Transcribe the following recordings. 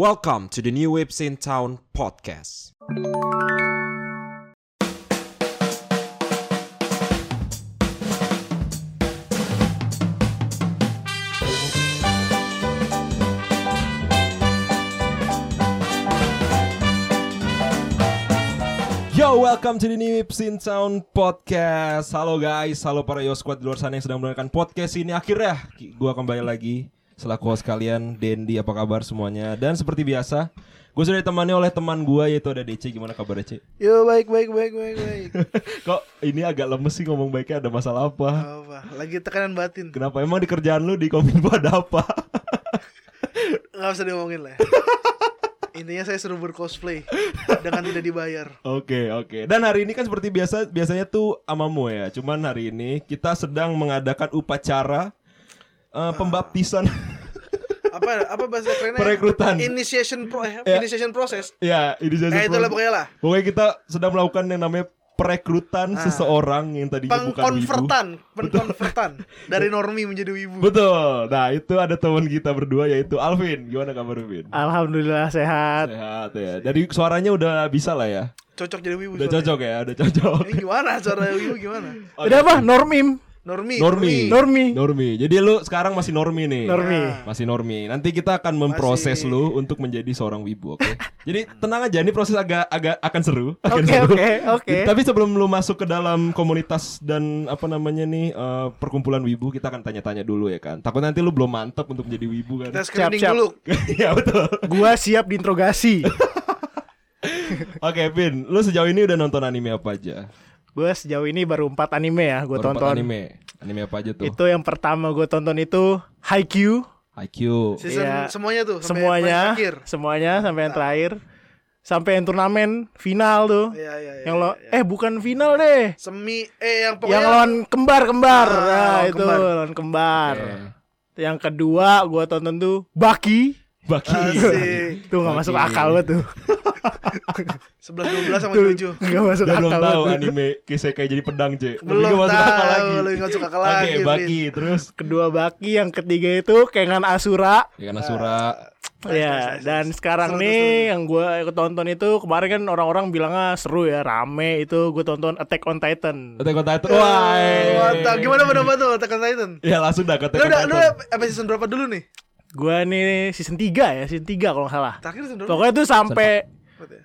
Welcome to the New Waves in Town podcast. Yo, welcome to the New Waves in Town podcast. Halo guys, halo para Yo Squad di luar sana yang sedang mendengarkan podcast ini. Akhirnya gua kembali lagi selaku host kalian, Dendi. Apa kabar semuanya? Dan seperti biasa, gue sudah ditemani oleh teman gua yaitu ada DC. Gimana kabar DC? Yo baik baik baik baik baik. Kok ini agak lemes sih ngomong baiknya ada masalah apa? Apa? Lagi tekanan batin. Kenapa emang di kerjaan lu di Kominfo ada apa? Gak usah diomongin lah. ya. Intinya saya seru bercosplay dengan tidak dibayar. Oke oke. Dan hari ini kan seperti biasa biasanya tuh amamu ya. Cuman hari ini kita sedang mengadakan upacara eh, pembaptisan. Apa apa bahasa kerennya? Perekrutan. Initiation pro eh, Ya. initiation process. ya, ini jadi Eh itulah pokoknya lah. Pokoknya kita sedang melakukan yang namanya perekrutan Ah. seseorang yang tadinya bukan wibu. Pengkonvertan, pengkonvertan dari normi menjadi wibu. Betul. Nah, itu ada teman kita berdua yaitu Alvin. Gimana kabar Alvin? Alhamdulillah sehat. Sehat ya. Dari suaranya udah bisa lah ya. Cocok jadi wibu. Udah cocok ya, udah cocok. Ini gimana cara wibu gimana? Udah apa? Normim. Normi. Normi. Normi. Normi. Jadi lu sekarang masih normi nih. Normi. Ah. Masih normi. Nanti kita akan memproses Masih. lu untuk menjadi seorang wibu, oke? Jadi tenang aja, ini proses agak agak akan seru. Akan Oke seru. oke oke. Tapi sebelum lu masuk ke dalam komunitas dan apa namanya nih eh, perkumpulan wibu, kita akan tanya-tanya dulu ya kan. Takut nanti lu belum mantep untuk menjadi wibu kan. Kita screening siap. dulu. ya betul. Gua siap diinterogasi. Oke, Vin, lu sejauh ini udah nonton anime apa aja? Gua sejauh ini baru 4 anime ya gue Baru empat tonton. anime. Anime apa aja tuh? Itu yang pertama gue tonton itu Haikyuu. Haikyuu. Season Iya. semuanya tuh sampai Semuanya, semuanya sampai yang terakhir. Sampai yang turnamen final tuh. Iya iya iya. yang lo iya, iya. eh bukan final deh. semi eh yang pokoknya Yang lawan kembar-kembar. Ah, nah, lawan itu kembar. lawan kembar. Yang kedua gua tonton tuh Baki. Baki. Asik. Tuh gak masuk akal banget tuh. 11 12 sama Tuh 7. gak masuk Dia akal belum tahu tuh. anime kisah kayak jadi pedang, C. Belum ke masuk akal tahu, lagi. lebih masuk akal Oke, lagi, Baki terus kedua Baki, yang ketiga itu Kengan Asura. ya karena Sura. Nice, ya, nice, dan nice. sekarang Seru, nih seru, yang gue tonton itu kemarin kan orang-orang bilangnya seru ya, rame itu gue tonton Attack on Titan. Attack on Titan. Wah, mantap. Gimana pendapat tuh Attack on Titan? Ya langsung dah ke Attack Lu on udah lu Titan. udah episode berapa dulu nih? Gue nih season 3 ya, season 3 kalau nggak salah. Terakhir? Pokoknya tuh sampai ya?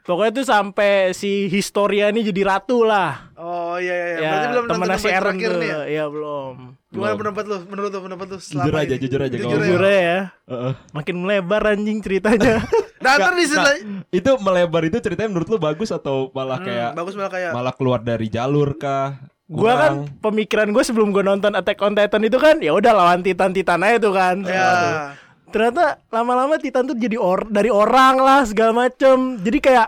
pokoknya tuh sampai si Historia nih jadi ratu lah. Oh iya iya, iya. Ya, Berarti belum nonton si Eren terakhir tuh. nih ya? Iya, belum. Gimana Belum. pendapat lu? Menurut lu pendapat lu selama Jujur aja, ini? jujur aja, Jujur kalau Jujur ya. ya, Heeh. makin melebar anjing ceritanya. Nah, ntar di nah, itu melebar itu ceritanya menurut lu bagus atau malah Hmm, kayak bagus malah kayak malah keluar dari jalur kah? Gua kan pemikiran gue sebelum gue nonton Attack on Titan itu kan ya udah lawan Titan Titan aja tuh kan. ya. Ternyata lama-lama Titan tuh jadi or dari orang lah segala macem. Jadi kayak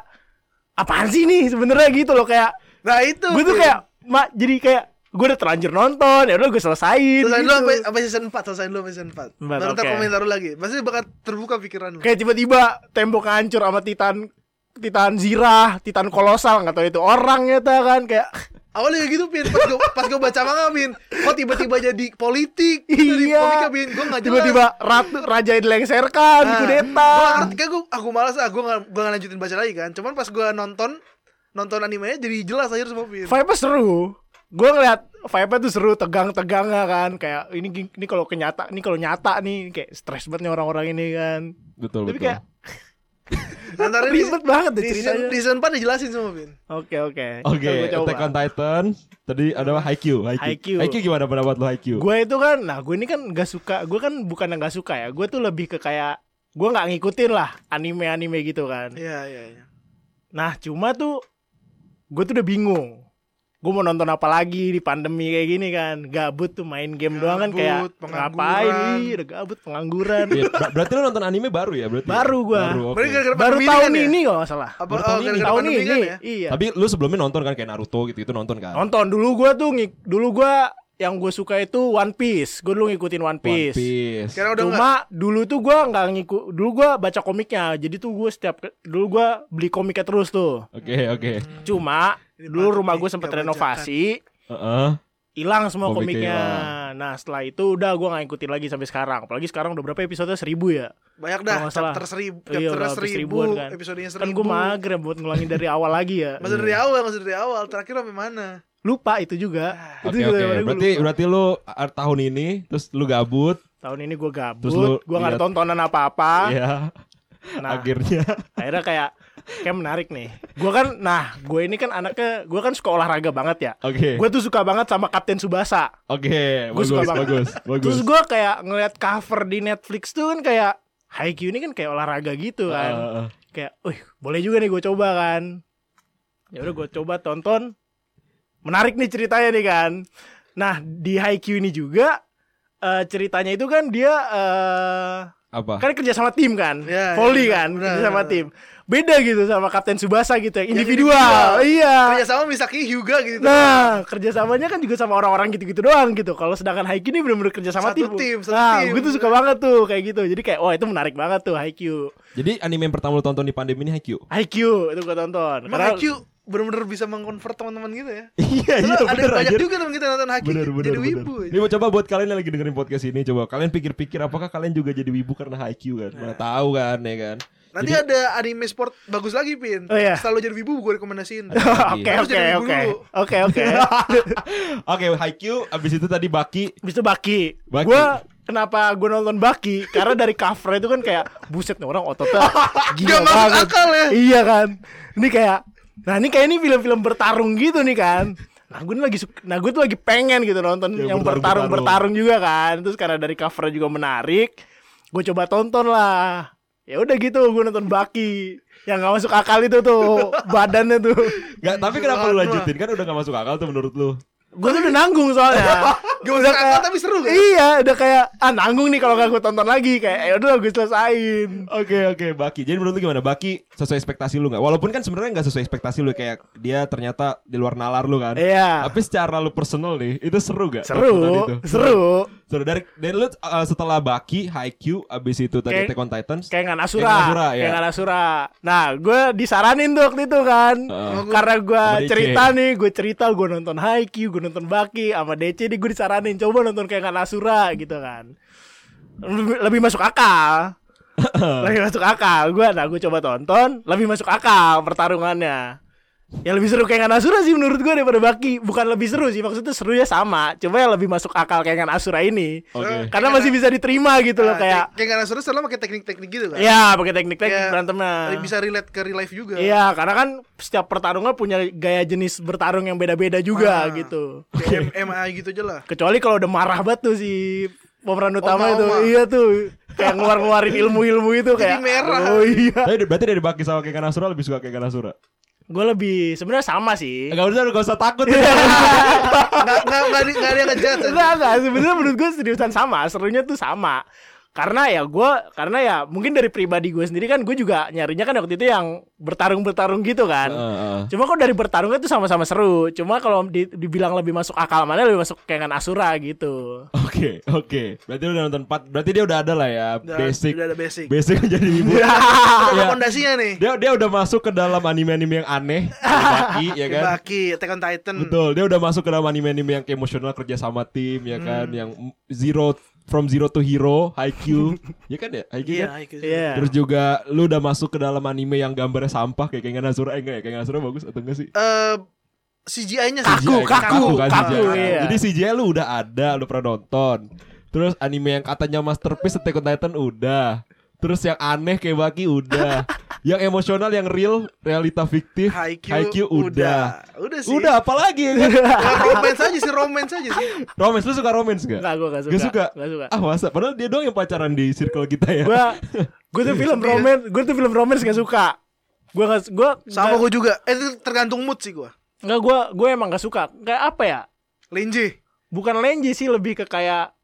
apaan sih nih sebenarnya gitu loh kayak Nah, itu. gue tuh kayak mak jadi kayak gue udah terlanjur nonton ya udah gue selesain. Selesai gitu. dulu sampai, sampai season 4, selesai dulu season 4. Empat, Baru oke. komentar lagi. Pasti bakal terbuka pikiran lu. Kayak tiba-tiba tembok hancur sama Titan Titan Zirah, Titan kolosal nggak tahu itu orang ya kan kayak Awalnya gitu, Pin. Pas gue pas gue baca manga, Pin. Kok tiba-tiba jadi politik? Dari Iya. komika, Pin. Gue gak jelas. tiba-tiba ratu raja yang dilengserkan, Ah, kudeta. Gue ngerti kan gue aku malas ah gue gak, gue gak lanjutin baca lagi kan. Cuman pas gue nonton nonton animenya jadi jelas akhir semua Pin. Vibe-nya seru. Gue ngeliat vibe-nya tuh seru, tegang-tegangnya kan. Kayak ini ini kalau kenyata, ini kalau nyata nih kayak stres banget nih orang-orang ini kan. Betul Tapi betul. kayak Antara ini ribet banget deh ceritanya. di season 4 dijelasin semua Pin. Oke oke. Oke. Attack on Titan. Tadi ada apa? Haikyuu, Haikyuu. Haikyuu. Gimana pendapat lu Haikyuu? Gue itu kan, nah gue ini kan gak suka, gue kan bukan yang gak suka ya. Gue tuh lebih ke kayak gue nggak ngikutin lah anime-anime gitu kan. Iya iya iya. Nah cuma tuh gue tuh udah bingung. Gue mau nonton apa lagi di pandemi kayak gini kan Gabut tuh main game doang kan kayak Gabut, Ngapain nih udah gabut pengangguran Iya, ber- berarti lu nonton anime baru ya berarti? Baru gua. Baru, oke. Berarti gara-gara Baru tahun kan ya? ini kalau nggak salah Apa Baru oh, tahun ini. gara-gara Tahun ini kan ya? Iya Tapi lu sebelumnya nonton kan kayak Naruto gitu itu nonton kan? Nonton dulu gua tuh ngik- Dulu gua yang gue suka itu One Piece gue dulu ngikutin One One Piece, Piece. Sekarang udah enggak. Cuma dulu tuh gua nggak ngikut Dulu gua baca komiknya Jadi tuh gue setiap Dulu gua beli komiknya terus tuh Oke, oke. Cuma Ini Dulu rumah gue sempet renovasi Heeh. hilang semua Komiknya komiknya. Nah setelah itu udah gue nggak ngikutin lagi sampai sekarang. Apalagi sekarang udah berapa episode seribu ya? Banyak dah, chapter seribu, Iya, chapter habis seribu, seribuan kan. episodenya seribu. Kan gue mager buat ngulangin dari awal lagi ya. Usah dari awal, nggak usah dari awal. Terakhir sampai mana? Lupa itu juga. Ah, Itu Oke juga oke. yang gua Berarti lupa. berarti lu ah, tahun ini terus lu gabut. tahun ini gue gabut. Terus lu Gue nggak ada tontonan apa-apa. Iya. Nah Akhirnya. akhirnya kayak kayak menarik nih. Gue kan, nah gue ini kan anaknya, gue kan suka olahraga banget ya. Oke. Gue tuh suka banget sama Kapten Subasa. Oke, Gua bagus, suka banget. bagus, bagus. Terus gue kayak ngeliat cover di Netflix tuh kan kayak Haikyuu ini kan kayak olahraga gitu kan. Uh, uh, Kayak, wih boleh juga nih gue coba kan. Ya udah gue coba tonton. Menarik nih ceritanya nih kan. Nah di Haikyuu ini juga eh, ceritanya itu kan dia eh, apa? kan kerja sama tim kan, Ya, volley ya, kan, kerja sama tim. Beda gitu sama Kapten Subasa gitu yang Yang individual. Iya. Kerja sama Misaki Hyuga gitu. Nah, kerjasamanya kan juga sama orang-orang gitu-gitu doang gitu. Kalau sedangkan Haikyuu ini bener-bener kerja sama Satu tim. tim, satu nah, tim. gue tuh suka banget tuh kayak gitu. Jadi kayak, wah itu menarik banget tuh Haikyuu. Jadi anime yang pertama lu tonton di pandemi ini Haikyuu. Haikyuu itu gue tonton. Emang Haikyuu bener-bener bisa mengkonvert teman-teman gitu ya. Iya, iya ada bener banyak anjir. juga teman kita nonton Haikyuu Bener, bener, jadi bener. wibu. ya. Ini mau coba buat kalian yang lagi dengerin podcast ini coba kalian pikir-pikir apakah kalian juga jadi wibu karena Haikyuu kan? Mana tahu kan ya kan. Nanti Jadi- ada anime sport bagus lagi, Pin. Oh, iya. Selalu jadi wibu gue rekomendasiin. Oke oke oke oke oke. Oke, Haikyuu abis itu tadi Baki. Habis itu Baki. Baki. Gue kenapa gue nonton Baki? Karena dari cover itu kan kayak buset nih orang ototnya gila Gak masuk banget. akal ya. Iya kan. Ini kayak nah ini kayak ini film-film bertarung gitu nih kan. Nah gue lagi suka, nah gue tuh lagi pengen gitu nonton Ya, yang bertarung- bertarung bertarung juga kan. Terus karena dari covernya juga menarik, gue coba tonton lah. Ya udah gitu gue nonton Baki yang nggak masuk akal itu tuh badannya tuh. Gak, tapi kenapa lu lanjutin? Kan udah gak masuk akal tuh menurut lu. Gue tuh udah nanggung soalnya. Gak masuk akal tapi seru kan? Iya, udah kayak ah nanggung nih kalau gak gue tonton lagi kayak ya udah gue selesain. Oke oke Baki. Jadi menurut lu gimana? Baki sesuai ekspektasi lu nggak? Walaupun kan sebenarnya nggak sesuai ekspektasi lu kayak dia ternyata di luar nalar lu kan. Iya. Tapi secara lu personal nih itu seru gak? Seru, seru. Seru dari dari lu uh, setelah Baki, Haikyuu, abis itu tadi Attack on Titans. Kayak nggak Nasura, Kayak nggak Nasura, ya. kayak Nasura. Nah, gue disaranin tuh waktu itu kan, Heeh. karena gue Sama DC. cerita nih, gue cerita gue nonton Haikyuu, gue nonton Baki, sama DC nih gue disaranin coba nonton kayak nggak Nasura gitu kan. Lebih, lebih masuk akal. lebih masuk akal. Gue, nah gue coba tonton, lebih masuk akal pertarungannya. Yang lebih seru kayak Nasura sih menurut gue daripada Baki. Bukan lebih seru sih, maksudnya serunya sama. Cuma yang lebih masuk akal kayak Nasura ini. Oke. Karena masih bisa diterima gitu loh Nah, kayak kayak gak seru selalu pakai teknik-teknik gitu kan. Iya, pakai teknik-teknik Kayak berantemnya. Bisa relate ke real life juga. Iya, karena kan setiap pertarungan punya gaya jenis bertarung yang beda-beda juga Ah. gitu. Kayak M- MA gitu aja lah. Kecuali kalau udah marah banget tuh si pemeran utama itu. Oma-oma. Iya tuh. Kayak ngeluar-ngeluarin ilmu-ilmu itu Jadi kayak merah. Oh iya. Tapi berarti dari Baki sama Kekan Asura lebih suka Kekan Asura. Gue lebih sebenarnya sama sih. Enggak usah gak usah takut. Nggak nggak nggak ada yang. Enggak, enggak. Sebenarnya menurut gue seriusan sama. Serunya tuh sama. Karena ya gue, karena ya mungkin dari pribadi gue sendiri kan gue juga nyarinya kan waktu itu yang bertarung-bertarung gitu kan. Heeh, heeh. Cuma kok dari bertarungnya tuh sama-sama seru. Cuma kalau di- dibilang lebih masuk akal mana lebih masuk kayak Asura gitu. Oke, oke. Berarti lu udah nonton 4. Berarti dia udah ada lah ya Udah- basic. Udah ada basic. Basic jadi ibu. Ada Iya. fondasinya nih. Dia dia udah masuk ke dalam anime-anime yang aneh, Baki ya kan. Baki, Attack on Titan. Betul, dia udah masuk ke dalam anime-anime yang emosional kerja sama tim ya kan, Hmm. yang zero from zero to hero, Haikyuu. ya kan ya, Haikyuu Iya, kan? Haikyuu. Iya. Terus juga lu udah masuk ke dalam anime yang gambarnya sampah kayak Kengan Asura, eh enggak ya, Kengan Asura bagus atau enggak sih? Eh, CGI-nya sih. Kaku, CGI, kaku, kan kaku, CGI. iya. Jadi CGI lu udah ada, lu pernah nonton. Terus anime yang katanya masterpiece Attack on Titan udah. Terus yang aneh kayak Baki udah. yang emosional yang real, realita fiktif Haikyuu, udah. Udah sih. Udah apalagi ya romance aja sih, romance aja sih. romance lu suka romance gak? Enggak, gue gak suka. Gak suka? Gak suka. Ah masa? Padahal dia doang yang pacaran di circle kita ya. Gue gue tuh film Sedih ya. romance, gue tuh film romance gak suka. Gue gak, gue Sama gue juga. Eh, itu tergantung mood sih gue. Enggak, gue gue emang gak suka. Kayak apa ya? Lenji. Bukan lenji sih, lebih ke kayak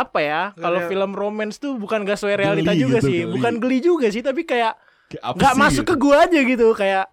apa ya? Kalau ada- film romance tuh bukan gak sesuai realita Geli juga gitu, sih. geli. Bukan geli juga sih, tapi kayak nggak masuk gitu? ke gue aja gitu. Kayak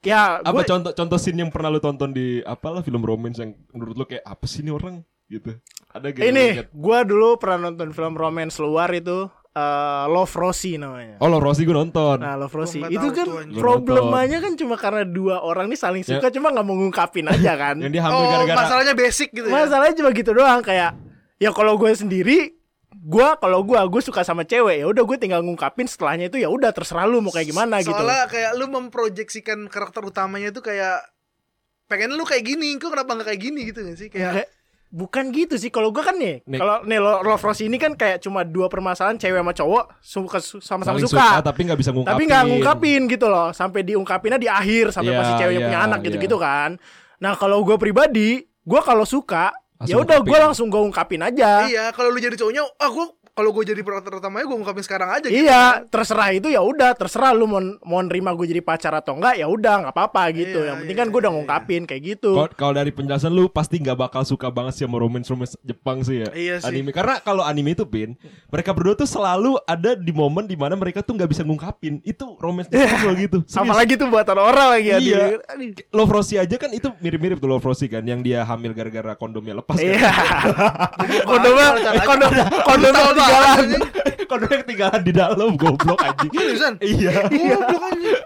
ya Apa gue contoh contoh scene yang pernah lu tonton di apalah film romance yang menurut lu kayak apa sih ini orang gitu? Ada gak? ini gue dulu pernah nonton film romance luar itu eh, Love Rosie namanya. Oh, lo Rossi gue nonton. Nah, Love Rosie nggak itu kan tuh, problemanya kan cuma karena dua orang ini saling suka cuma nggak mau ngungkapin aja kan. Yang dia hamil Oh, gara-gara masalahnya basic gitu ya. Masalahnya cuma gitu doang kayak ya kalau gue sendiri gua kalau gua gue suka sama cewek ya udah gue tinggal ngungkapin setelahnya itu ya udah terserah lu mau kayak gimana gitu. Soalnya kayak lu memproyeksikan karakter utamanya itu kayak pengen lu kayak gini, kok kenapa nggak kayak gini gitu gak sih? Kayak bukan gitu sih kalau gua kan nih kalau nih Lo- Love Rosie ini kan kayak cuma dua permasalahan cewek sama cowok suka sama-sama saling suka, tapi nggak bisa ngungkapin. tapi nggak ngungkapin gitu loh sampai diungkapinnya di akhir sampai Iya, pasti ceweknya iya, punya anak iya. gitu-gitu kan nah kalau gue pribadi gue kalau suka ya udah gue langsung gue ungkapin aja. Iya, kalau lu jadi cowoknya, ah gua kalau gue jadi karakter utamanya gue ngungkapin sekarang aja gitu. Iya, terserah itu ya udah, terserah lu mau mau nerima gue jadi pacar atau enggak ya udah nggak apa-apa gitu. Iya, yang penting iya, kan gue udah iya, ngungkapin kayak gitu. Kalau- Kalau dari penjelasan lu pasti nggak bakal suka banget sih sama romance romance Jepang sih ya. Iya sih. Anime karena kalau anime itu pin, mereka berdua tuh selalu ada di momen di mana mereka tuh nggak bisa ngungkapin. Itu romance Jepang selalu gitu. Serius. Apalagi tuh buatan orang lagi ya. Iya. Love Rosie aja kan itu mirip-mirip tuh Love Rosie kan yang dia hamil gara-gara kondomnya lepas kan. Iya. Kondomnya Caranya. kondom kondomnya Tahu ketinggalan. kondomnya ketinggalan di dalam goblok anjing. Seriusan? Iya. Goblok anjing.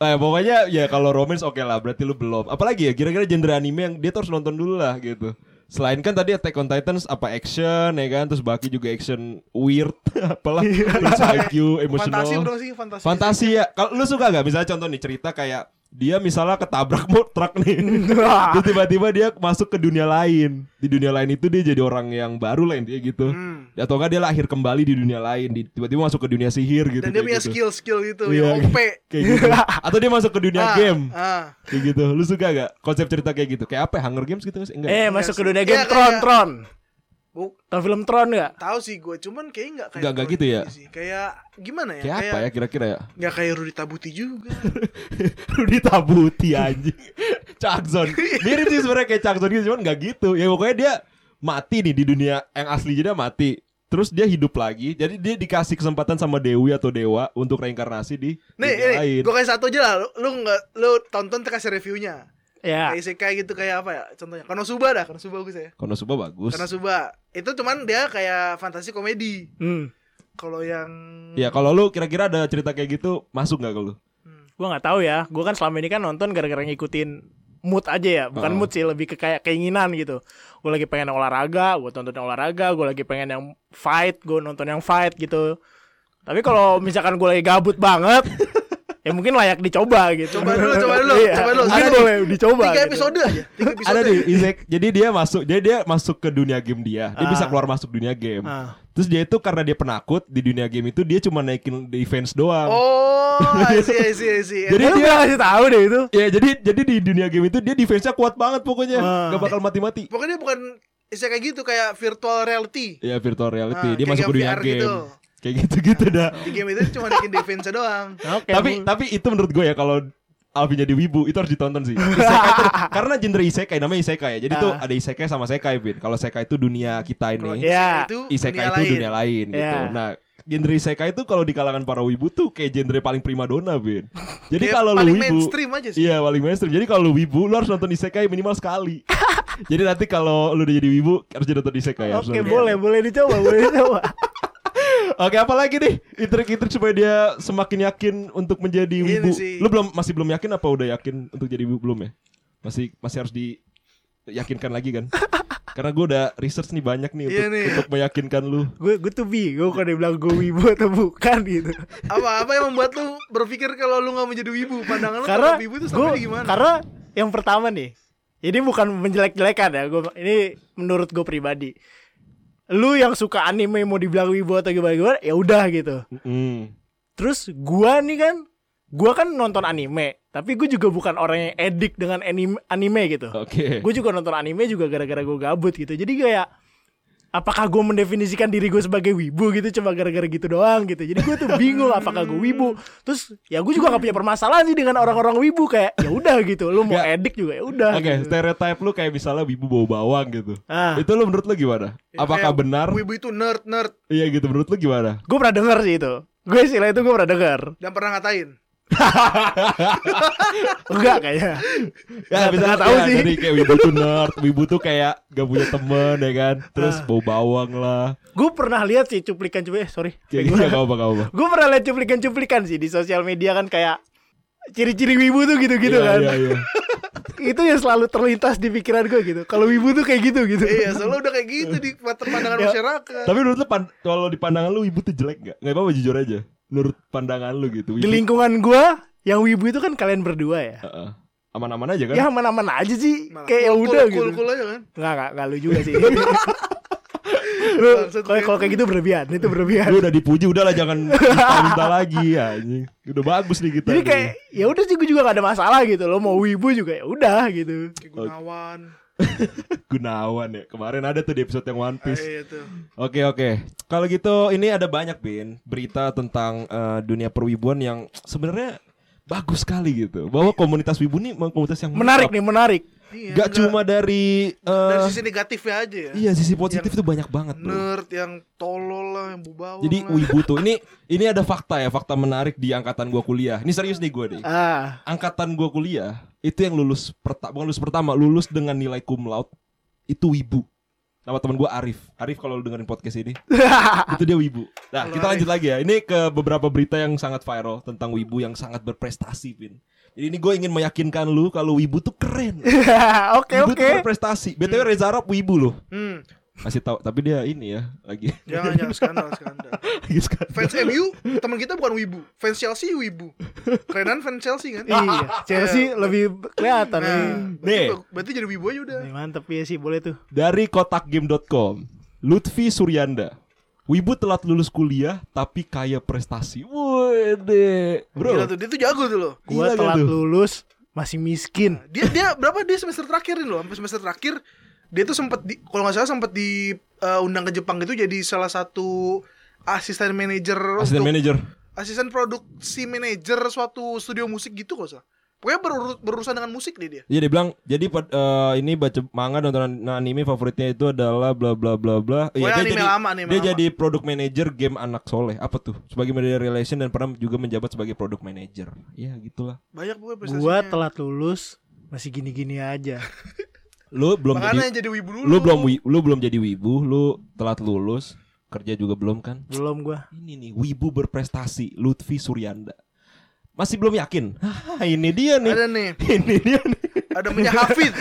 Nah, pokoknya ya kalau romance oke lah, berarti lu belum. Apalagi ya kira-kira genre anime yang dia tuh harus nonton dulu lah gitu. Selain kan tadi Attack on Titans apa action ya kan, terus Baki juga action weird, apalah, terus IQ, emotional. Fantasi udah sih, fantasi. Fantasi ya. Kalau lu suka gak misalnya contoh nih cerita kayak dia misalnya ketabrak mau truk nih. Terus tiba-tiba dia masuk ke dunia lain. Di dunia lain itu dia jadi orang yang baru lah intinya gitu. Hmm. Atau enggak dia lahir kembali di dunia lain, tiba-tiba masuk ke dunia sihir gitu. Dan dia punya gitu. skill-skill gitu Iya, yang OP. Kayak gitu. Atau dia masuk ke dunia Ah, game. ah. Kayak gitu. Lu suka gak konsep cerita kayak gitu? Kayak apa ya? Hunger Games gitu? Enggak. Eh Iya masuk ke dunia Iya, game Tron kayak- Tron. Bu, Tau film Tron gak? tahu sih gue, cuman kayak nggak kayak Nggak- Tron gitu ya? sih. Kayak gimana ya? kayak apa ya kira-kira ya? Nggak kayak Rudy Tabuti juga. Rudy Tabuti anjing. Chakzon. Mirip sih sebenarnya kayak Chakzon gitu, cuman nggak gitu. Ya pokoknya dia mati nih di dunia yang asli dia mati. Terus dia hidup lagi. Jadi dia dikasih kesempatan sama Dewi atau Dewa untuk reinkarnasi di Nih, dunia ini lain. gue kasih satu aja lah. Lu, lu nggak, lu tonton tuh kasih reviewnya. Ya. Kayak isekai gitu kayak apa ya? Contohnya Konosuba dah, Konosuba bagus ya. Konosuba bagus. Konosuba itu cuman dia kayak fantasi komedi. Hmm. Kalau yang Ya kalau lu kira-kira ada cerita kayak gitu masuk nggak ke lu? Gue nggak tahu ya. Gue kan selama ini kan nonton gara-gara ngikutin mood aja ya. Bukan Oh. mood sih, lebih ke kayak keinginan gitu. Gue lagi pengen olahraga, gue tonton yang olahraga. Gue lagi pengen yang fight, gue nonton yang fight gitu. Tapi kalau misalkan gue lagi gabut banget, ya mungkin layak dicoba gitu. Coba dulu, coba dulu, Iya, coba dulu. Mungkin Ada boleh dicoba. tiga gitu. episode aja, tiga episode. Ada nih Isaac. Jadi dia masuk, jadi dia masuk ke dunia game dia. Dia Ah. bisa keluar masuk dunia game. Ah. Terus dia itu karena dia penakut di dunia game itu dia cuma naikin defense doang. Oh, I see, I see, I see. Jadi dia- kasih tahu deh itu. Ya jadi jadi di dunia game itu dia defense-nya kuat banget pokoknya. Ah. Gak bakal mati-mati. Pokoknya bukan isekai gitu kayak virtual reality. Ya virtual reality. Ah, dia kayak masuk ke dunia VR game. gitu. Kayak gitu-gitu dah. Di game itu cuma bikin defense doang. Oke. tapi bu- tapi itu menurut gue ya kalau Alvin jadi wibu itu harus ditonton sih. Isekai ter- karena genre isekai namanya isekai ya. Jadi tuh Ah. ada isekai sama sekai, Vin. Kalau sekai itu dunia kita ini. Iya. itu Isekai dunia itu lain. dunia lain gitu. Iya. Nah, genre isekai itu kalau di kalangan para wibu tuh kayak genre paling primadona, Vin. Jadi Kayak kalau lu paling wibu mainstream aja sih. Iya, paling mainstream. Jadi kalau lu wibu lu harus nonton isekai minimal sekali. Jadi nanti kalau lu udah jadi wibu harus jadi nonton isekai. harus Oke, nonton. boleh, boleh dicoba, boleh dicoba. Oke, apa lagi nih? Intrik-intrik supaya dia semakin yakin untuk menjadi wibu. Lu belum masih belum yakin apa udah yakin untuk jadi wibu belum ya? Masih masih harus diyakinkan lagi kan? Karena gue udah research nih banyak nih Iya untuk, nih. untuk meyakinkan lu. gue gue tuh bingung kalau dia bilang gue wibu atau bukan gitu. Apa apa yang membuat lu berpikir kalau lu nggak mau jadi wibu? Pandangan lu karena wibu itu gua- sampai gimana? karena yang pertama nih ini bukan menjelek-jelekan ya gue ini menurut gue pribadi lu yang suka anime mau dibilang wibu atau gimana gimana ya udah gitu Mm. terus gua nih kan gua kan nonton anime tapi gue juga bukan orang yang edik dengan anime, anime gitu Oke. gue juga nonton anime juga gara-gara gue gabut gitu jadi kayak apakah gue mendefinisikan diri gue sebagai wibu gitu cuma gara-gara gitu doang gitu jadi gue tuh bingung apakah gue wibu terus ya gue juga gak punya permasalahan sih dengan orang-orang wibu kayak ya udah gitu lu mau Ya. edik juga ya udah Oke, gitu. stereotype lu kayak misalnya wibu bau bawang gitu. Ah. Itu lu menurut lu gimana? Ya, Apakah kayak benar? Wibu itu nerd nerd Iya gitu menurut lu gimana? gue pernah denger sih itu gue istilah itu gue pernah denger dan pernah ngatain. Enggak kayaknya. Ya bisa nggak tahu ya, sih. Jadi kayak wibu tuh nerd, wibu tuh kayak gak punya temen ya kan. Terus Ah. bau bawang lah. Gue pernah lihat sih cuplikan-cuplikan, eh, sorry. Gitu gak apa. Gue pernah lihat cuplikan-cuplikan sih di sosial media kan kayak ciri-ciri wibu tuh gitu-gitu Iya, kan. Iya, iya. Itu yang selalu terlintas di pikiran gue gitu. Kalau wibu tuh kayak gitu gitu. Iya, soalnya udah kayak gitu di pandangan Ya. masyarakat. Tapi menurut lu pan- kalau di pandangan lu wibu tuh jelek gak? Gak apa-apa jujur aja. Menurut pandangan lu gitu. Di Wibu, lingkungan gue yang wibu itu kan kalian berdua ya. Heeh. aman-aman aja kan? Ya aman-aman aja sih. Malah kayak ya cool, udah cool, gitu. Cool, cool aja kan. Enggak, enggak, enggak lu juga sih. Lu kalau kayak gitu berlebihan, itu berlebihan. Lu udah dipuji udah lah jangan minta-minta lagi ya anjing. Udah bagus nih kita. Jadi kayak ya udah sih gue juga gak ada masalah gitu. Lo mau wibu juga ya udah gitu. Kayak Gunawan. Gunawan ya. Kemarin ada tuh di episode yang One Ah, Piece. iya tuh. Oke oke. Kalau gitu ini ada banyak Bin berita tentang eh, dunia perwibuan yang sebenarnya bagus sekali gitu. Bahwa komunitas wibu memang komunitas yang Menarik nih, menarik. Iya, Gak enggak- cuma dari, eh, dari sisi negatifnya aja ya. iya sisi positif tuh banyak banget bro. Nerd yang tolol lah, yang bubawang Jadi lah. wibu tuh ini ini ada fakta ya, fakta menarik di angkatan gua kuliah. Ini serius nih gue deh. Ah, Angkatan gua kuliah itu yang lulus pertama bukan lulus pertama, lulus dengan nilai cum laude itu wibu. Nama teman gua Arif. Arif kalau lu dengerin podcast ini, itu dia wibu. Nah, Halo, kita Arif. lanjut lagi ya. Ini ke beberapa berita yang sangat viral tentang wibu yang sangat berprestasi, Vin. Jadi ini gue ingin meyakinkan lu kalau wibu tuh keren. Oke wibu oke. tuh berprestasi. BTW Reza Arab wibu loh. Hmm, Masih tahu, tapi dia ini ya lagi jangan jangan skandal skandal. lagi. Fans MU, teman kita bukan wibu. Fans Chelsea wibu. Kerenan fans Chelsea kan? Iya, Chelsea lebih kelihatan nih. Nah, Nih. berarti, berarti jadi wibu aja udah. Nih, Mantep ya sih, boleh tuh. Dari kotakgame.com Lutfi Suryanda Wibu telat lulus kuliah tapi kaya prestasi. Wede, bro. Gila tuh, dia tuh jago tuh loh. Gua Gila telat tuh? lulus masih miskin. Dia dia berapa dia semester terakhir nih loh, sampai semester terakhir dia tuh sempat di kalau nggak salah sempat di uh, undang ke Jepang gitu jadi salah satu asisten manajer Asisten manager. asisten produksi manajer suatu studio musik gitu kok salah. Pokoknya berur- berurusan dengan musik deh dia. Iya dia bilang jadi eh, ini baca manga nonton anime favoritnya itu adalah bla bla bla bla. Pokoknya dia anime jadi lama, anime dia lama. jadi product manager game anak soleh. Apa tuh? Sebagai media relation dan pernah juga menjabat sebagai product manager. Ya gitulah. Banyak pokoknya prestasinya. Gua telat lulus masih gini-gini aja. Lu belum Makanya jadi jadi wibu dulu. lu belum lu belum jadi wibu, lu telat lulus, kerja juga belum kan? Belum gua. Ini nih wibu berprestasi Lutfi Suryanda. Masih belum yakin? Hah, ini dia nih. Ada nih, Ini dia nih. ada punya Hafid.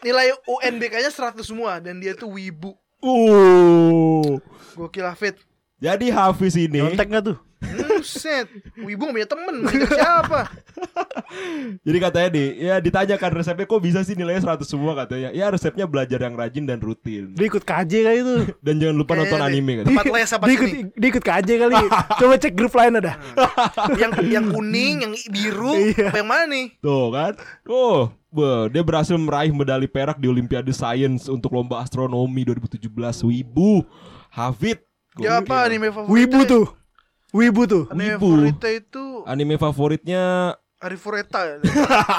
Nilai UNBK-nya 100 semua dan dia tuh wibu. Uh. Gokil Hafid. Jadi Hafiz ini Nyontek gak tuh? Buset, wibu punya temen, siapa? Jadi katanya nih, ya ditanyakan resepnya kok bisa sih nilainya 100 semua katanya. Ya resepnya belajar yang rajin dan rutin. Dia ikut KJ kali itu. Dan jangan lupa nonton Kayaknya anime deh. katanya. Tempat les apa dia ikut, dia ikut KJ kali. Coba cek grup lain ada. yang yang kuning, yang biru, Iya. apa yang mana nih? Tuh kan. Oh, dia berhasil meraih medali perak di Olimpiade Science untuk lomba astronomi 2017 Wibu. Hafid. Ya Gokil. apa anime favorit? Wibu tuh. Wibu tuh. Anime Wibu. favoritnya itu Anime favoritnya Arifureta ya.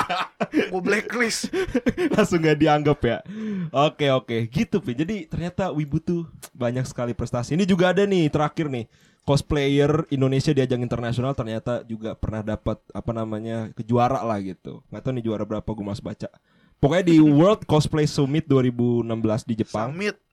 Gue blacklist. langsung gak dianggap ya. Oke oke, gitu Pi. Jadi ternyata Wibu tuh banyak sekali prestasi. Ini juga ada nih terakhir nih cosplayer Indonesia di ajang internasional ternyata juga pernah dapat apa namanya kejuara lah gitu. Gak tahu nih juara berapa gue mas baca. Pokoknya di World Cosplay Summit 2016 di Jepang. Summit.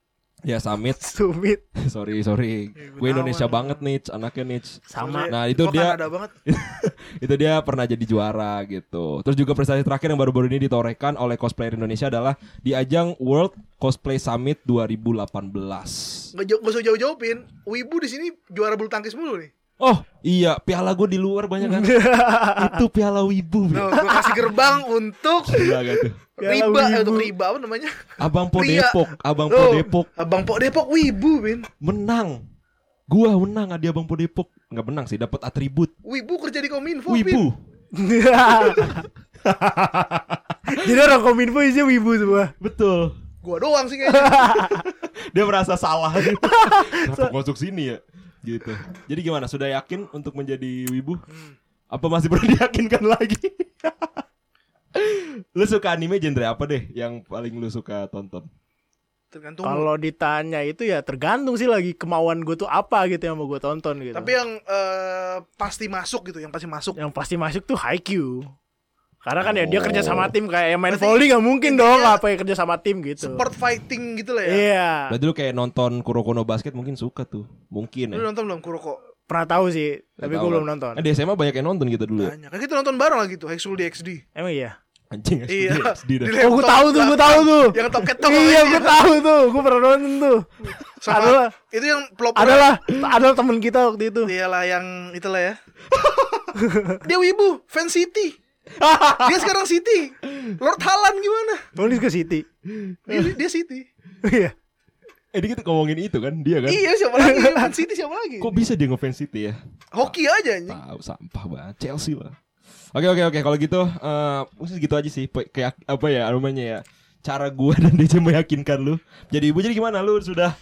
Ya Summit. Sumit. sorry sorry. Ya, Gue Indonesia banget nih, anaknya nih. Sama. Nah, itu Gua dia- Kanada banget. itu dia pernah jadi juara gitu. Terus juga prestasi terakhir yang baru-baru ini ditorehkan oleh cosplayer Indonesia adalah di ajang World Cosplay Summit 2018. Gak, jauh, gak usah jauh-jauhin. Wibu di sini juara bulu tangkis mulu nih. Oh iya, piala gue di luar banyak kan? itu piala wibu. Nah, bro. gue kasih gerbang untuk Gila gak tuh? Piala riba, eh, Wibu. untuk riba apa namanya? Abang Po Pria. Depok, Abang Po Tuh, Depok Abang Pok Depok Wibu, Bin. menang. Gua menang di Abang Po Depok. Nggak menang sih, dapat atribut. Wibu kerja di Kominfo, Bin. Wibu. Jadi orang kominfo isinya wibu semua. Betul. Gua doang sih kayaknya. Dia merasa salah gitu. Kenapa masuk sini ya? Gitu. Jadi gimana? Sudah yakin untuk menjadi wibu? Apa masih perlu diyakinkan lagi? lu suka anime genre apa deh yang paling lu suka tonton? Tergantung. Kalau ditanya itu ya tergantung sih lagi kemauan gue tuh apa gitu yang mau gue tonton gitu. Tapi yang eh, pasti masuk gitu, yang pasti masuk. yang pasti masuk tuh Haikyuu. Karena kan ya dia Oh. kerja sama tim kayak yang main Berarti volley nggak mungkin dong apa yang kerja sama tim gitu. Sport fighting gitu lah ya. Iya. Berarti lu kayak nonton Kuroko no Basket mungkin suka tuh. Mungkin Lu ya. nonton belum Kuroko? Pernah tahu sih, tapi Tahu gue belum nonton. Nah, di SMA banyak yang nonton gitu dulu ya. Banyak. Kan kita nonton bareng lagi tuh, High School DxD. Emang iya. Anjing Iya. Dah. Di Oh, gue tahu tuh, gue tahu tuh. Yang top cat Iya, gue tahu tuh. Gue pernah nonton tuh. Sama Adalah, itu yang pelopor adalah, adalah temen kita waktu itu. Iyalah yang itulah ya. dia wibu, fan City. dia sekarang City. Lord Halan gimana? Nulis ke City. Dia, dia City. Iya. Eh ini kita ngomongin itu kan dia kan. Iya, siapa lagi? Fan City siapa lagi? Kok bisa dia ngefans City ya? Hoki aja anjing. Tahu sampah banget Chelsea lah. Oke oke oke kalau gitu eh mungkin gitu aja sih kayak apa ya namanya ya cara gua dan DJ meyakinkan lu jadi ibu jadi gimana lu sudah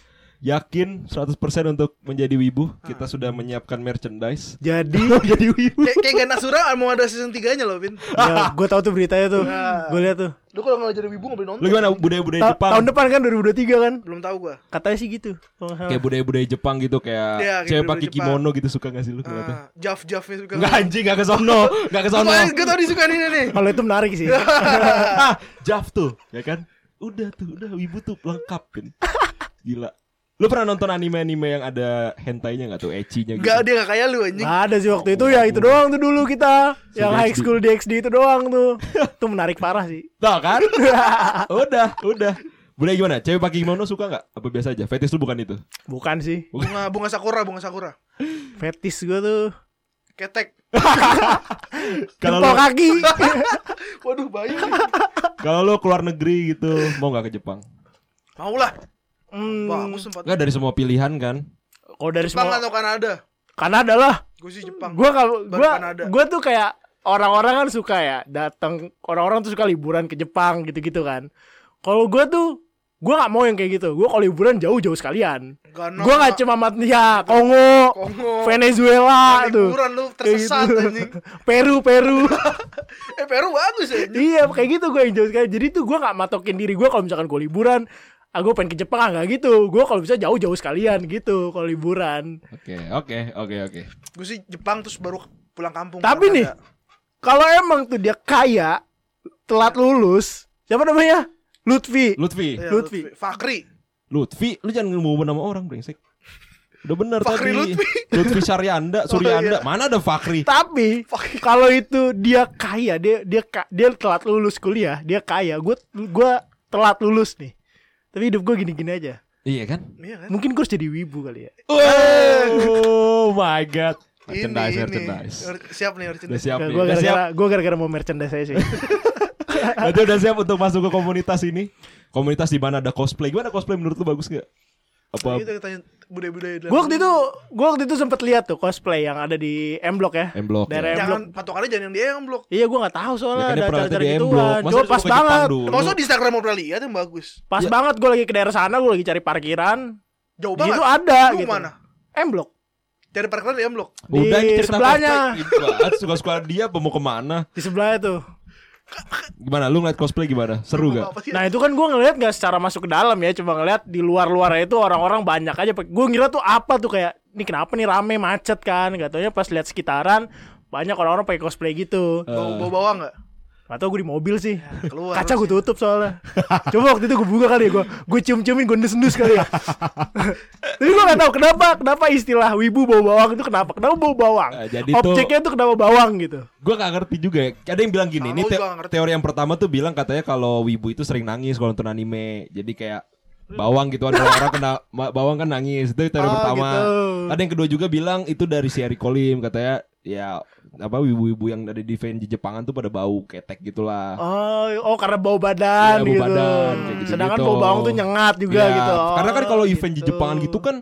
yakin 100% untuk menjadi wibu kita sudah menyiapkan merchandise Jadi, jadi wibu Kayak kayak Gana Sura mau ada season 3-nya loh, Vin. ya, gue tahu tuh beritanya tuh. Nah. Gue lihat tuh. Lu kalau nggak jadi wibu nggak boleh nonton. lu gimana budaya-budaya Ta- Jepang tahun depan kan 2023 kan? Belum tahu gua. Katanya sih gitu. kayak budaya-budaya Jepang gitu kayak Iya, kayak cewek pakai kimono gitu suka gak sih lu ngeliatnya? Ah, Jaf Jafnya suka. Enggak anjing gak ke sono, gak ke sono. Gue tau disuka ini nih. Kalau itu menarik sih. ah, Jaf tuh, ya kan? Udah tuh, udah wibu tuh lengkap kan. Gila. Lu pernah nonton anime-anime yang ada hentai-nya gak tuh, ecchi-nya gitu? Enggak dia gak kayak lu anjing. Nggak ada sih waktu itu ya itu doang tuh dulu kita. Yang high school DxD itu doang tuh. Itu menarik parah sih. Tuh kan? udah, udah. Budaya gimana? Cewek pakai kimono suka gak? Apa biasa aja? Fetish lu bukan itu? Bukan sih. Bunga bunga sakura, bunga sakura. Fetis gue tuh. Ketek. Kalau lu, kaki. Waduh, bayi. kalau lu keluar negeri gitu, mau gak ke Jepang? Mau lah. Hmm, Bagus tempat. Enggak dari semua pilihan kan? kalau dari Jepang semua atau Kanada? Kanada lah. Gue sih Jepang. Gue kalau gue gue tuh kayak orang-orang kan suka ya datang orang-orang tuh suka liburan ke Jepang gitu-gitu kan. Kalau gue tuh gue nggak mau yang kayak gitu. Gue kalau liburan jauh-jauh sekalian. Gana. Gue nggak cuma mat ya Kongo, Kongo. Venezuela tuh. Liburan lu tersesat gitu. anjing. Peru, Peru. Eh Peru bagus ya. iya, kayak gitu gue yang jauh sekali. Jadi tuh gue nggak matokin diri gue kalau misalkan gue liburan. Ah, gue pengen ke Jepang ah nggak gitu. Gue kalau bisa jauh-jauh sekalian gitu kalau liburan. Oke, oke, oke, oke. Gue sih Jepang terus baru pulang kampung. Tapi nih, kalau emang tuh dia kaya, telat lulus, siapa namanya? Lutfi. Lutfi, Iya, Lutfi. Fakri. Lutfi, lu jangan ngomong nama orang brengsek. Udah benar Fakri tadi. Lutfi. Lutfi Saryanda, Suryanda. iya. Mana ada Fakri? Tapi kalau itu dia kaya, dia dia dia telat lulus kuliah, dia kaya. Gue gua telat lulus nih. Tapi hidup gue gini-gini aja. Iya kan? Iya kan? Mungkin gue harus jadi wibu kali ya. Oh my god. Merchandise, ini, ini. merchandise. Mer- Siap nih Udah merchandise. siap nih. Gue gara-gara gue gara-gara mau merchandise aja sih. Berarti udah siap untuk masuk ke komunitas ini. Komunitas di mana ada cosplay. Gimana cosplay menurut lu bagus gak? Apa Kita tanya budaya-budaya dalam- gue waktu itu gue waktu itu sempet lihat tuh cosplay yang ada di M Block ya. M Block? Daerah Ya? M Block. Jangan patokannya jangan yang dia yang blok. Iya gue nggak tahu Ya soalnya kan dia ada acara-acara di M gituan. Block. Lu pas banget. Maksudnya di Instagram mau pernah lihat yang bagus. Pas Ya. banget gue lagi ke daerah sana, gue lagi cari parkiran. Jauh Di banget. situ ada Lu gitu. mana? M Block. Cari parkiran di M Block. Udah Di sebelahnya. banget. Suka-suka dia mau ke mana? Di sebelahnya tuh. Gimana? Lu ngeliat cosplay gimana? Seru gak? Nah itu kan gue ngeliat gak secara masuk ke dalam ya Cuma ngeliat di luar-luarnya itu orang-orang banyak aja Gue ngira tuh apa tuh kayak Ini kenapa nih rame macet kan Gak taunya pas lihat sekitaran Banyak orang-orang pakai cosplay gitu bau bawang enggak? Gak tau gue di mobil sih keluar Kaca gue tutup soalnya Coba waktu itu gue buka kali ya Gue gue cium-ciumin gue ndus-ndus kali ya Tapi gue gak tau kenapa Kenapa istilah wibu bau bawang itu kenapa Kenapa bau bawang Ah, jadi tuh- Objeknya tuh kenapa bawang gitu Gue gak ngerti juga ya. Ada yang bilang gini, Sama ini te- teori yang pertama tuh bilang katanya kalau wibu itu sering nangis kalau nonton anime. Jadi kayak bawang gitu ada orang kena bawang kan nangis. Itu teori Oh, pertama. gitu. Ada yang kedua juga bilang itu dari si Eric Kolim katanya ya apa wibu-wibu yang fan di Jepangan tuh pada bau ketek gitulah. Oh, oh karena bau badan Iya, bau gitu. badan, kayak gitu-gitu. Sedangkan bau bawang tuh nyengat juga Iya, gitu. Karena kan kalau Oh, event di Jepangan gitu kan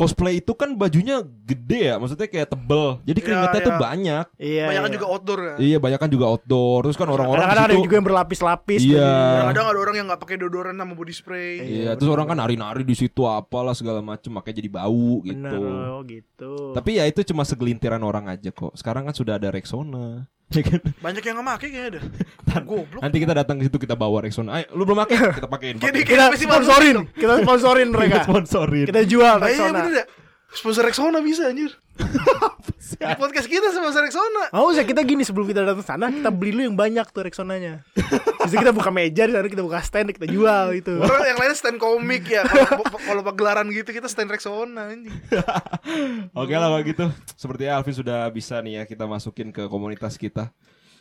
cosplay itu kan bajunya gede ya, maksudnya kayak tebel. Jadi Iya, keringatnya tuh iya. banyak. Iya. Banyak kan iya. juga outdoor kan. Iya, banyak kan juga outdoor. Terus kan orang-orang Kadang-kadang ada juga yang berlapis-lapis. Iya. Kadang-kadang ada orang yang nggak pakai deodoran sama body spray. Iya, terus orang kan nari-nari di situ apalah segala macem makanya jadi bau Bener, gitu. oh, gitu. Tapi ya itu cuma segelintiran orang aja kok. Sekarang kan sudah ada Rexona, Ya kan? Banyak yang nggak make kayaknya ada. Goblok. Nanti kita datang ke situ kita bawa Rexona. Ayo, lu belum pakai? Kita pakein. Jadi. Kita festival sponsorin, kita sponsorin Kita mereka. sponsorin. Kita jual iya Rexona. bener ya. Sponsor Rexona bisa anjir. Di podcast kita sponsor Rexona. Mau sih kita gini sebelum kita datang sana kita beli lu yang banyak tuh Rexonanya. Bisa kita buka meja di sana kita buka stand kita jual itu. Orang yang lain stand komik ya. Kalau kalau pagelaran gitu kita stand Rexona anjing. Oke lah kalau gitu. Sepertinya Alvin sudah bisa nih ya kita masukin ke komunitas kita.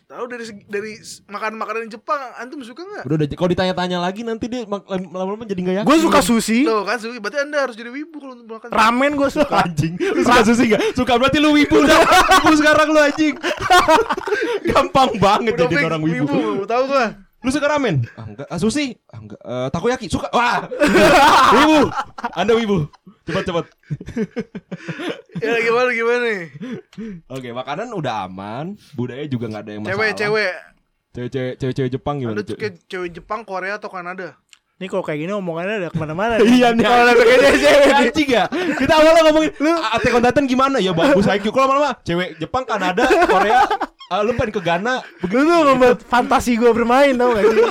Tahu dari dari s- makanan-makanan Jepang antum suka nggak? Udah, udah kalau ditanya-tanya lagi nanti dia lama-lama jadi nggak yakin. Gue suka sushi, Tuh kan Suki, berarti Anda harus jadi wibu kalau untuk makan. ramen gue suka. anjing. Lu suka sushi gak? Suka berarti lu wibu dah. wibu sekarang lu anjing. Gampang banget Udah jadi orang wibu. wibu, tahu gua. Lu suka ramen? Ah, enggak. Ah, sushi? Ah, enggak. Eh, takoyaki? Suka. Wah. wibu. Anda wibu. Cepat cepat. Ya gimana gimana nih? Oke, makanan udah aman, budaya juga nggak ada yang masalah. Cewek-cewek. Cewek-cewek cewek-cewek Jepang gimana? Anda suka cewek Jepang, Korea atau Kanada? Nih kalau kayak gini omongannya udah ke mana-mana. Iya nih. Kalau udah kayak cewek. Anjing ya. Kita awalnya ngomongin lu Attack on Titan gimana? Ya bagus IQ. Kalau lama-lama cewek Jepang, Kanada, Korea, ah, lu pengen ke Ghana. Lu tuh membuat fantasi gue bermain tau gak sih?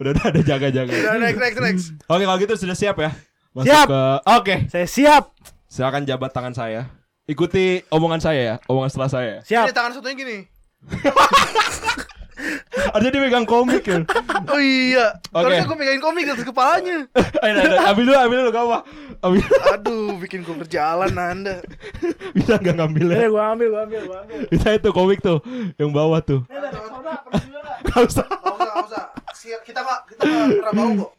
Udah udah ada jaga-jaga. Udah next next next. Oke, kalau gitu sudah siap ya? Masuk Siap. ke Oke, Saya siap, silakan jabat tangan saya. Ikuti omongan saya ya, omongan setelah saya. siap. Ini tangan satunya gini. Ada dia megang komik ya. Oh iya. Oke. Harusnya gue pegangin komik di atas kepalanya. Ayo, ayo, ayo, ambil dulu, ambil dulu, gak apa. Ambil. Aduh, bikin gue berjalan Anda. Bisa nggak ngambilnya? Eh, gue ambil, gue ambil, gue ambil. Bisa itu komik tuh, yang bawah tuh. Gak usah. Gak usah, gak usah. Siap, kita gak, kita gak pernah bau kok.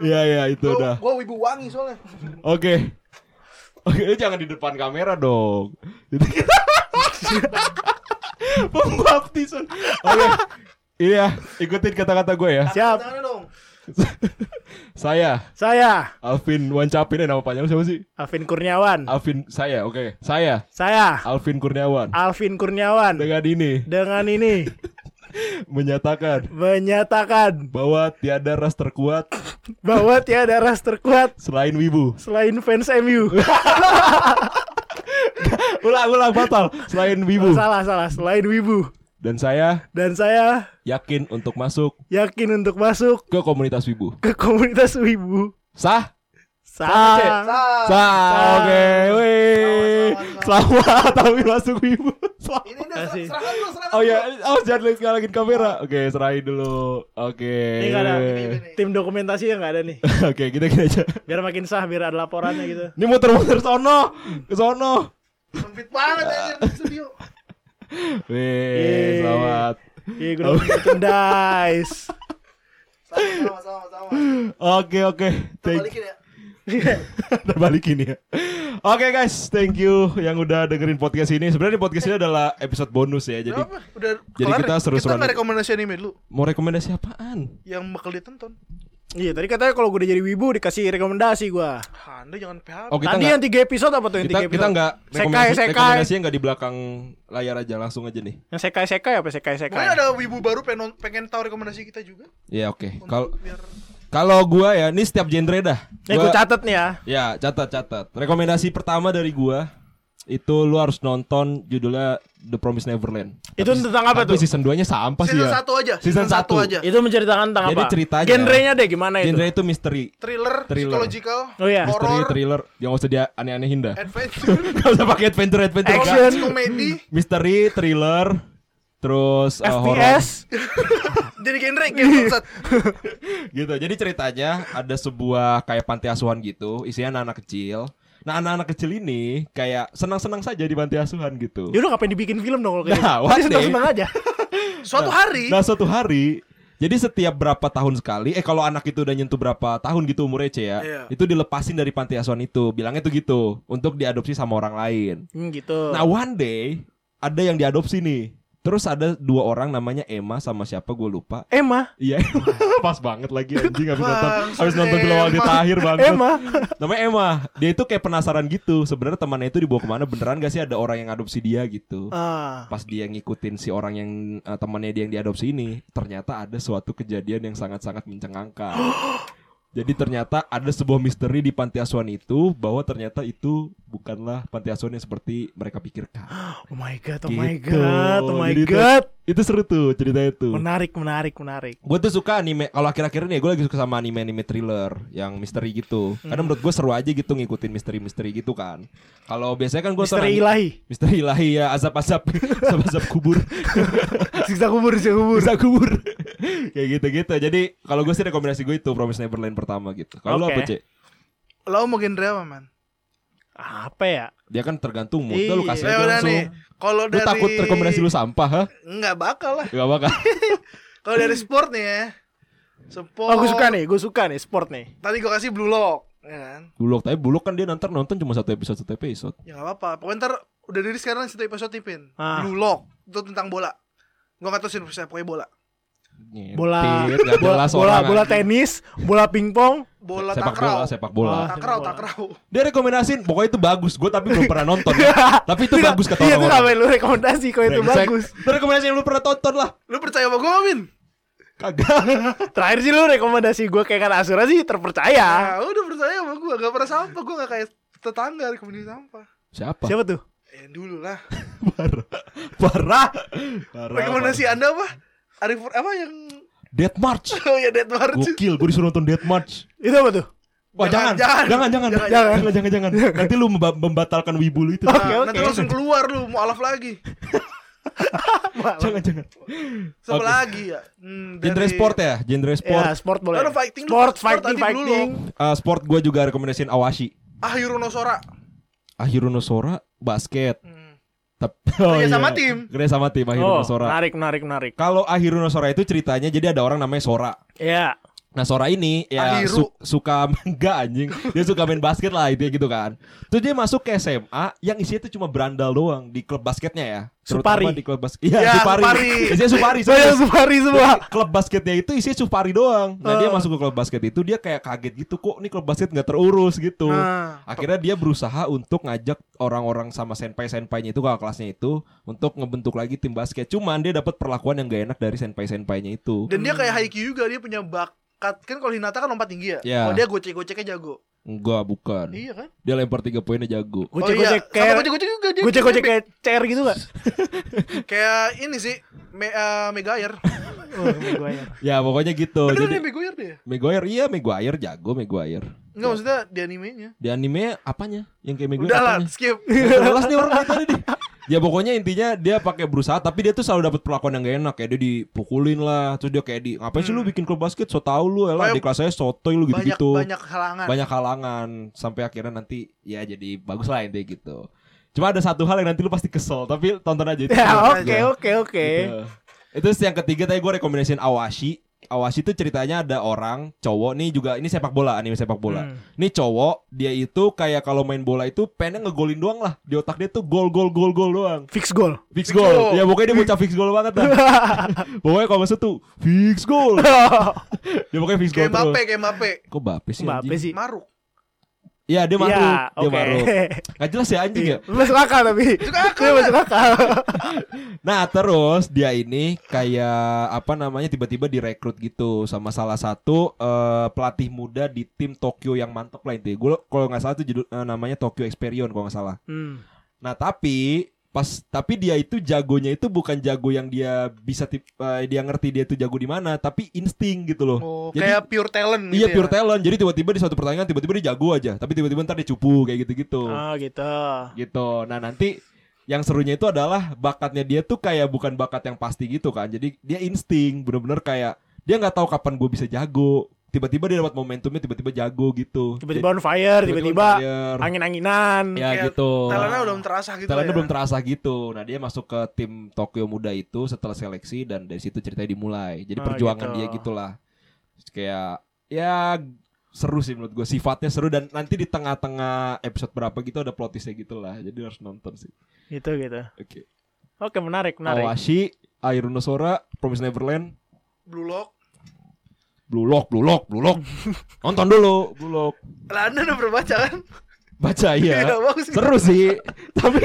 Iya iya itu udah. Gue wibu wangi soalnya. Oke. Oke, lu jangan di depan kamera dong. Jadi kita Pembaptisan. Oke. Iya, ikutin kata-kata gue ya. Siap. Saya Saya Alvin Wancapin nama panjang lu siapa sih? Alvin Kurniawan. Alvin saya, oke. Saya Saya Alvin Kurniawan. Alvin Kurniawan. Dengan ini Dengan ini menyatakan menyatakan bahwa tiada ras terkuat bahwa tiada ras terkuat selain wibu. selain fans MU. Ulang ulang batal selain wibu. salah salah selain Wibu. Dan saya Dan saya yakin untuk masuk yakin untuk masuk ke komunitas wibu. ke komunitas Wibu. Sah? Sah. Sah. Sah, oke, wih. Selamat, tapi masuk wibu. Selamat. Ini udah dulu, Oh ya, dulu. oh jangan lagi ngalangin kamera. Oke, serahin dulu. Oke. Ini ada tim dokumentasi yang nggak ada nih. Oke, kita gini aja. Biar makin sah, biar ada laporannya gitu. Ini muter-muter sono, ke sono. Sempit banget anjir di studio. Wih, selamat. Iya, gue udah merchandise. Sama, sama, sama, sama. Oke, oke. Kita Thank balikin ya. Udah balikin ya. Oke guys, thank you yang udah dengerin podcast ini. Sebenarnya podcast ini adalah episode bonus ya. Jadi? Udah jadi kelar kita ya? seru-seruan. Kita nggak rekomendasi anime dulu mau rekomendasi apaan? yang bakal ditonton. Iya, tadi katanya kalau gue udah jadi Wibu dikasih rekomendasi gua. Ah, Anda jangan PHP. Oh, kita Tadi nggak- yang tiga episode apa tuh yang kita tiga kita episode? nggak Sekai, rekomendasi sekai. rekomendasinya nggak di belakang layar aja langsung aja nih. Yang sekai sekai apa sekai sekai? Mungkin ada wibu baru pengen, pengen tahu rekomendasi kita juga. Ya oke. Untuk Kalau biar kalau gua ya, ini setiap genre dah. Nih gue catet nih ya. Ya, catat catat. Rekomendasi pertama dari gua itu lu harus nonton judulnya The Promised Neverland. Itu tentang apa Tapi tuh? season 2-nya sampah sih season ya. satu aja. Season satu. aja. Itu menceritakan tentang Jadi apa? ceritanya- Genrenya deh gimana itu? Genre itu misteri. Thriller, Thriller. psychological, Oh iya. Misteri, horror, thriller, yang usah dia aneh-anehin dah. adventure, Gak usah pakai adventure adventure. Action. komedi. Misteri, thriller, terus uh, horror. FPS. Jadi genre bangsat. gitu. Jadi ceritanya ada sebuah kayak panti asuhan gitu, isinya anak-anak kecil. Nah, anak-anak kecil ini kayak senang-senang saja di panti asuhan gitu. Ya udah ngapain dibikin film dong kalau kayak Nah, gitu? seneng-seneng aja. Suatu hari Nah, suatu hari jadi setiap berapa tahun sekali, eh kalau anak itu udah nyentuh berapa tahun gitu umurnya Ce ya, Iya. itu dilepasin dari panti asuhan itu. Bilangnya tuh gitu, untuk diadopsi sama orang lain. Hmm, gitu. Nah, one day ada yang diadopsi nih. Terus ada dua orang namanya Emma sama siapa gue lupa. Emma. Iya, pas banget lagi anjing habis nonton habis nonton film Aldi Emma. Tahir banget. Emma. Namanya Emma. Dia itu kayak penasaran gitu. Sebenarnya temannya itu dibawa ke mana? Beneran gak sih ada orang yang adopsi dia gitu? Ah. Pas dia ngikutin si orang yang eh, temannya dia yang diadopsi ini, ternyata ada suatu kejadian yang sangat-sangat mencengangkan. Jadi ternyata ada sebuah misteri di panti asuhan itu bahwa ternyata itu bukanlah panti asuhan yang seperti mereka pikirkan. Oh my god, oh my Gitu. god, oh my Jadi god. Itu seru tuh ceritanya tuh. Menarik, menarik, menarik. Gue tuh suka anime kalau akhir-akhir ini gue lagi suka sama anime-anime thriller yang misteri gitu. Hmm. Karena menurut gue seru aja gitu ngikutin misteri-misteri gitu kan. Kalau biasanya kan gue Misteri ilahi. Misteri ilahi ya azab-azab azab-azab kubur. Siksa kubur, siksa kubur. Bisa kubur. Kayak gitu-gitu. Jadi kalau gue sih rekomendasi gue itu Promise Neverland pertama gitu. Kalau lu Oke. apa, Cek? Lo mau genre apa, man? Apa ya? Dia kan tergantung mood lu Iya. kasih Ya aja langsung. nih. Kalau Lu dari takut rekomendasi lu sampah, ha? Enggak bakal lah. Gak bakal. Kalau dari sport nih ya. Sport. Oh, gue suka nih, gue suka nih sport nih. Tadi gue kasih Blue Lock, ya kan? Bulog, tapi Bulog kan dia nonton nonton cuma satu episode satu episode. Ya nggak apa-apa. Pokoknya ntar udah dari sekarang satu episode tipin. Ah. Blue Lock itu tentang bola. Gue nggak tahu sih saya pokoknya bola. Bola, bola, bola, orang, bola tenis, bola pingpong. Bola sepak takraw. bola, sepak bola. Ah. Takraw, takraw. Dia rekomendasiin pokoknya itu bagus. Gue tapi belum pernah nonton. ya. tapi itu bagus kata Iya, itu lu rekomendasi kalau itu bagus. Itu rekomendasi yang lu pernah tonton lah. Lu percaya sama gue, Min? Kagak. Terakhir sih lu rekomendasi gue kayak kan Asura sih terpercaya. Ah, udah percaya sama gue. Gak pernah sampah. Gue gak kayak tetangga rekomendasi sampah. Siapa? Siapa tuh? Eh, dulu lah. Parah. Parah. Parah. Rekomendasi Anda apa? Arif apa yang Death March. Oh ya Dead March. Gokil, gue disuruh nonton Death March. Itu apa tuh? Wah jangan, Jangan, jangan, jangan, jangan, jangan. jangan, jangan, jangan, jangan. Nanti lu memba- membatalkan wibu lu itu. Oke, Nah, oke. Nanti langsung keluar lu mau alaf lagi. jangan, jangan. Siapa Oke. lagi ya? Hmm, Genre dari- sport ya, genre sport. Ya, sport boleh. Lalu fighting lu, sport, sport fighting, tadi dulu fighting. Eh, sport gue juga rekomendasiin Awashi. Ah Hirono Sora. Ahiruno Sora basket. Hmm. Tapi Kerja sama tim. Kerja sama tim Oh, Ahiruno Sora. menarik, menarik, menarik. Kalau Ahiruno Sora itu ceritanya jadi ada orang namanya Sora. Ya, Nah Sora ini ya su- suka enggak anjing Dia suka main basket lah itu gitu kan Terus dia masuk ke SMA yang isinya tuh cuma berandal doang Di klub basketnya ya Supari. di klub basket Iya Ya, Supari. Supari. Isinya Supari saya. Supari semua. Klub basketnya itu isinya Supari doang Nah dia Oh. masuk ke klub basket itu Dia kayak kaget gitu Kok nih klub basket gak terurus gitu Nah, Akhirnya dia berusaha untuk ngajak orang-orang sama senpai-senpainya itu kakak kelasnya itu Untuk ngebentuk lagi tim basket Cuman dia dapat perlakuan yang gak enak dari senpai-senpainya itu dan dia kayak Haikyuu juga dia punya bakat kan kalau Hinata kan lompat tinggi ya. Ya. Kalau dia gocek-goceknya jago. Enggak bukan Iya kan? Dia lempar tiga poinnya jago oh iya, gocek sama kayak gocek-gocek juga dia. gocek, gocek kayak chair gitu gak? Kayak ini sih Me, uh, Megair. Oh. Ya pokoknya gitu Bener Jadi nih Megair dia. Maguire iya Maguire jago Maguire Enggak maksudnya di animenya. Di anime apanya? Yang kayak Maguire Udah lah, skip. Jelas nih orang tadi nih. Ya pokoknya intinya dia pakai berusaha tapi dia tuh selalu dapat perlakuan yang gak enak kayak dia dipukulin lah terus dia kayak di ngapain sih lu bikin klub basket so tau lu elah Kayak di kelas saya sotoy lu banyak gitu-gitu banyak halangan. banyak halangan sampai akhirnya nanti ya jadi bagus lah intinya gitu cuma ada satu hal yang nanti lu pasti kesel tapi tonton aja itu Ya, oke, oke, oke. Gitu. Itu yang ketiga tadi gue rekomendasiin Awashi. Awashi itu ceritanya ada orang cowok nih juga ini sepak bola anime sepak bola. Hmm. Nih cowok dia itu kayak kalau main bola itu pengen ngegolin doang lah di otak dia tuh gol gol gol gol doang. Fix goal. Fix Fix goal. goal. Ya pokoknya dia bocah fix goal banget dah. pokoknya kalau masuk tuh fix goal. dia pokoknya fix goal Kayak Mbappe, kayak Mbappe. Kok Mbappe sih Mbappe sih. Maruk. Iya dia maruk. Iya, dia maruk. Gak jelas ya anjing ya. Masuk akal tapi. Masuk akal Dia masuk akal. Nah terus dia ini kayak apa namanya tiba-tiba direkrut gitu sama salah satu eh, pelatih muda di tim Tokyo yang mantep lah intinya. Gue kalau nggak salah itu judul eh, namanya Tokyo Experience kalau nggak salah. Hmm. Nah tapi pas tapi dia itu jagonya itu bukan jago yang dia bisa tip, eh, dia ngerti dia itu jago di mana tapi insting gitu loh. Oh, Jadi- kayak pure talent Iya gitu pure ya. talent. Jadi tiba-tiba di suatu pertandingan tiba-tiba dia jago aja, tapi tiba-tiba ntar dia cupu kayak gitu-gitu Oh, gitu. gitu. Nah nanti yang serunya itu adalah bakatnya dia tuh kayak bukan bakat yang pasti gitu kan. Jadi dia insting, bener-bener kayak dia nggak tahu kapan gue bisa jago. Tiba-tiba dia dapat momentumnya, tiba-tiba jago gitu. Tiba-tiba on fire, tiba-tiba angin-anginan. ya Kayak gitu. Talentnya belum terasa gitu Talentnya ya. belum terasa gitu. Nah dia masuk ke tim Tokyo Muda itu setelah seleksi dan dari situ ceritanya dimulai. Jadi Oh, perjuangan gitu. dia gitulah. Kayak ya seru sih menurut gue sifatnya seru dan nanti di tengah-tengah episode berapa gitu ada plot twistnya gitu lah jadi harus nonton sih Gitu gitu. oke Oke, menarik, menarik. Awashi, Airuno Sora, Promise Neverland, Blue Lock. Blue Lock, Blue Lock, Blue Lock. Nonton dulu, Blue Lock. Lah Anda udah pernah baca kan? Baca Iya, ya. bagus. Seru sih. Tapi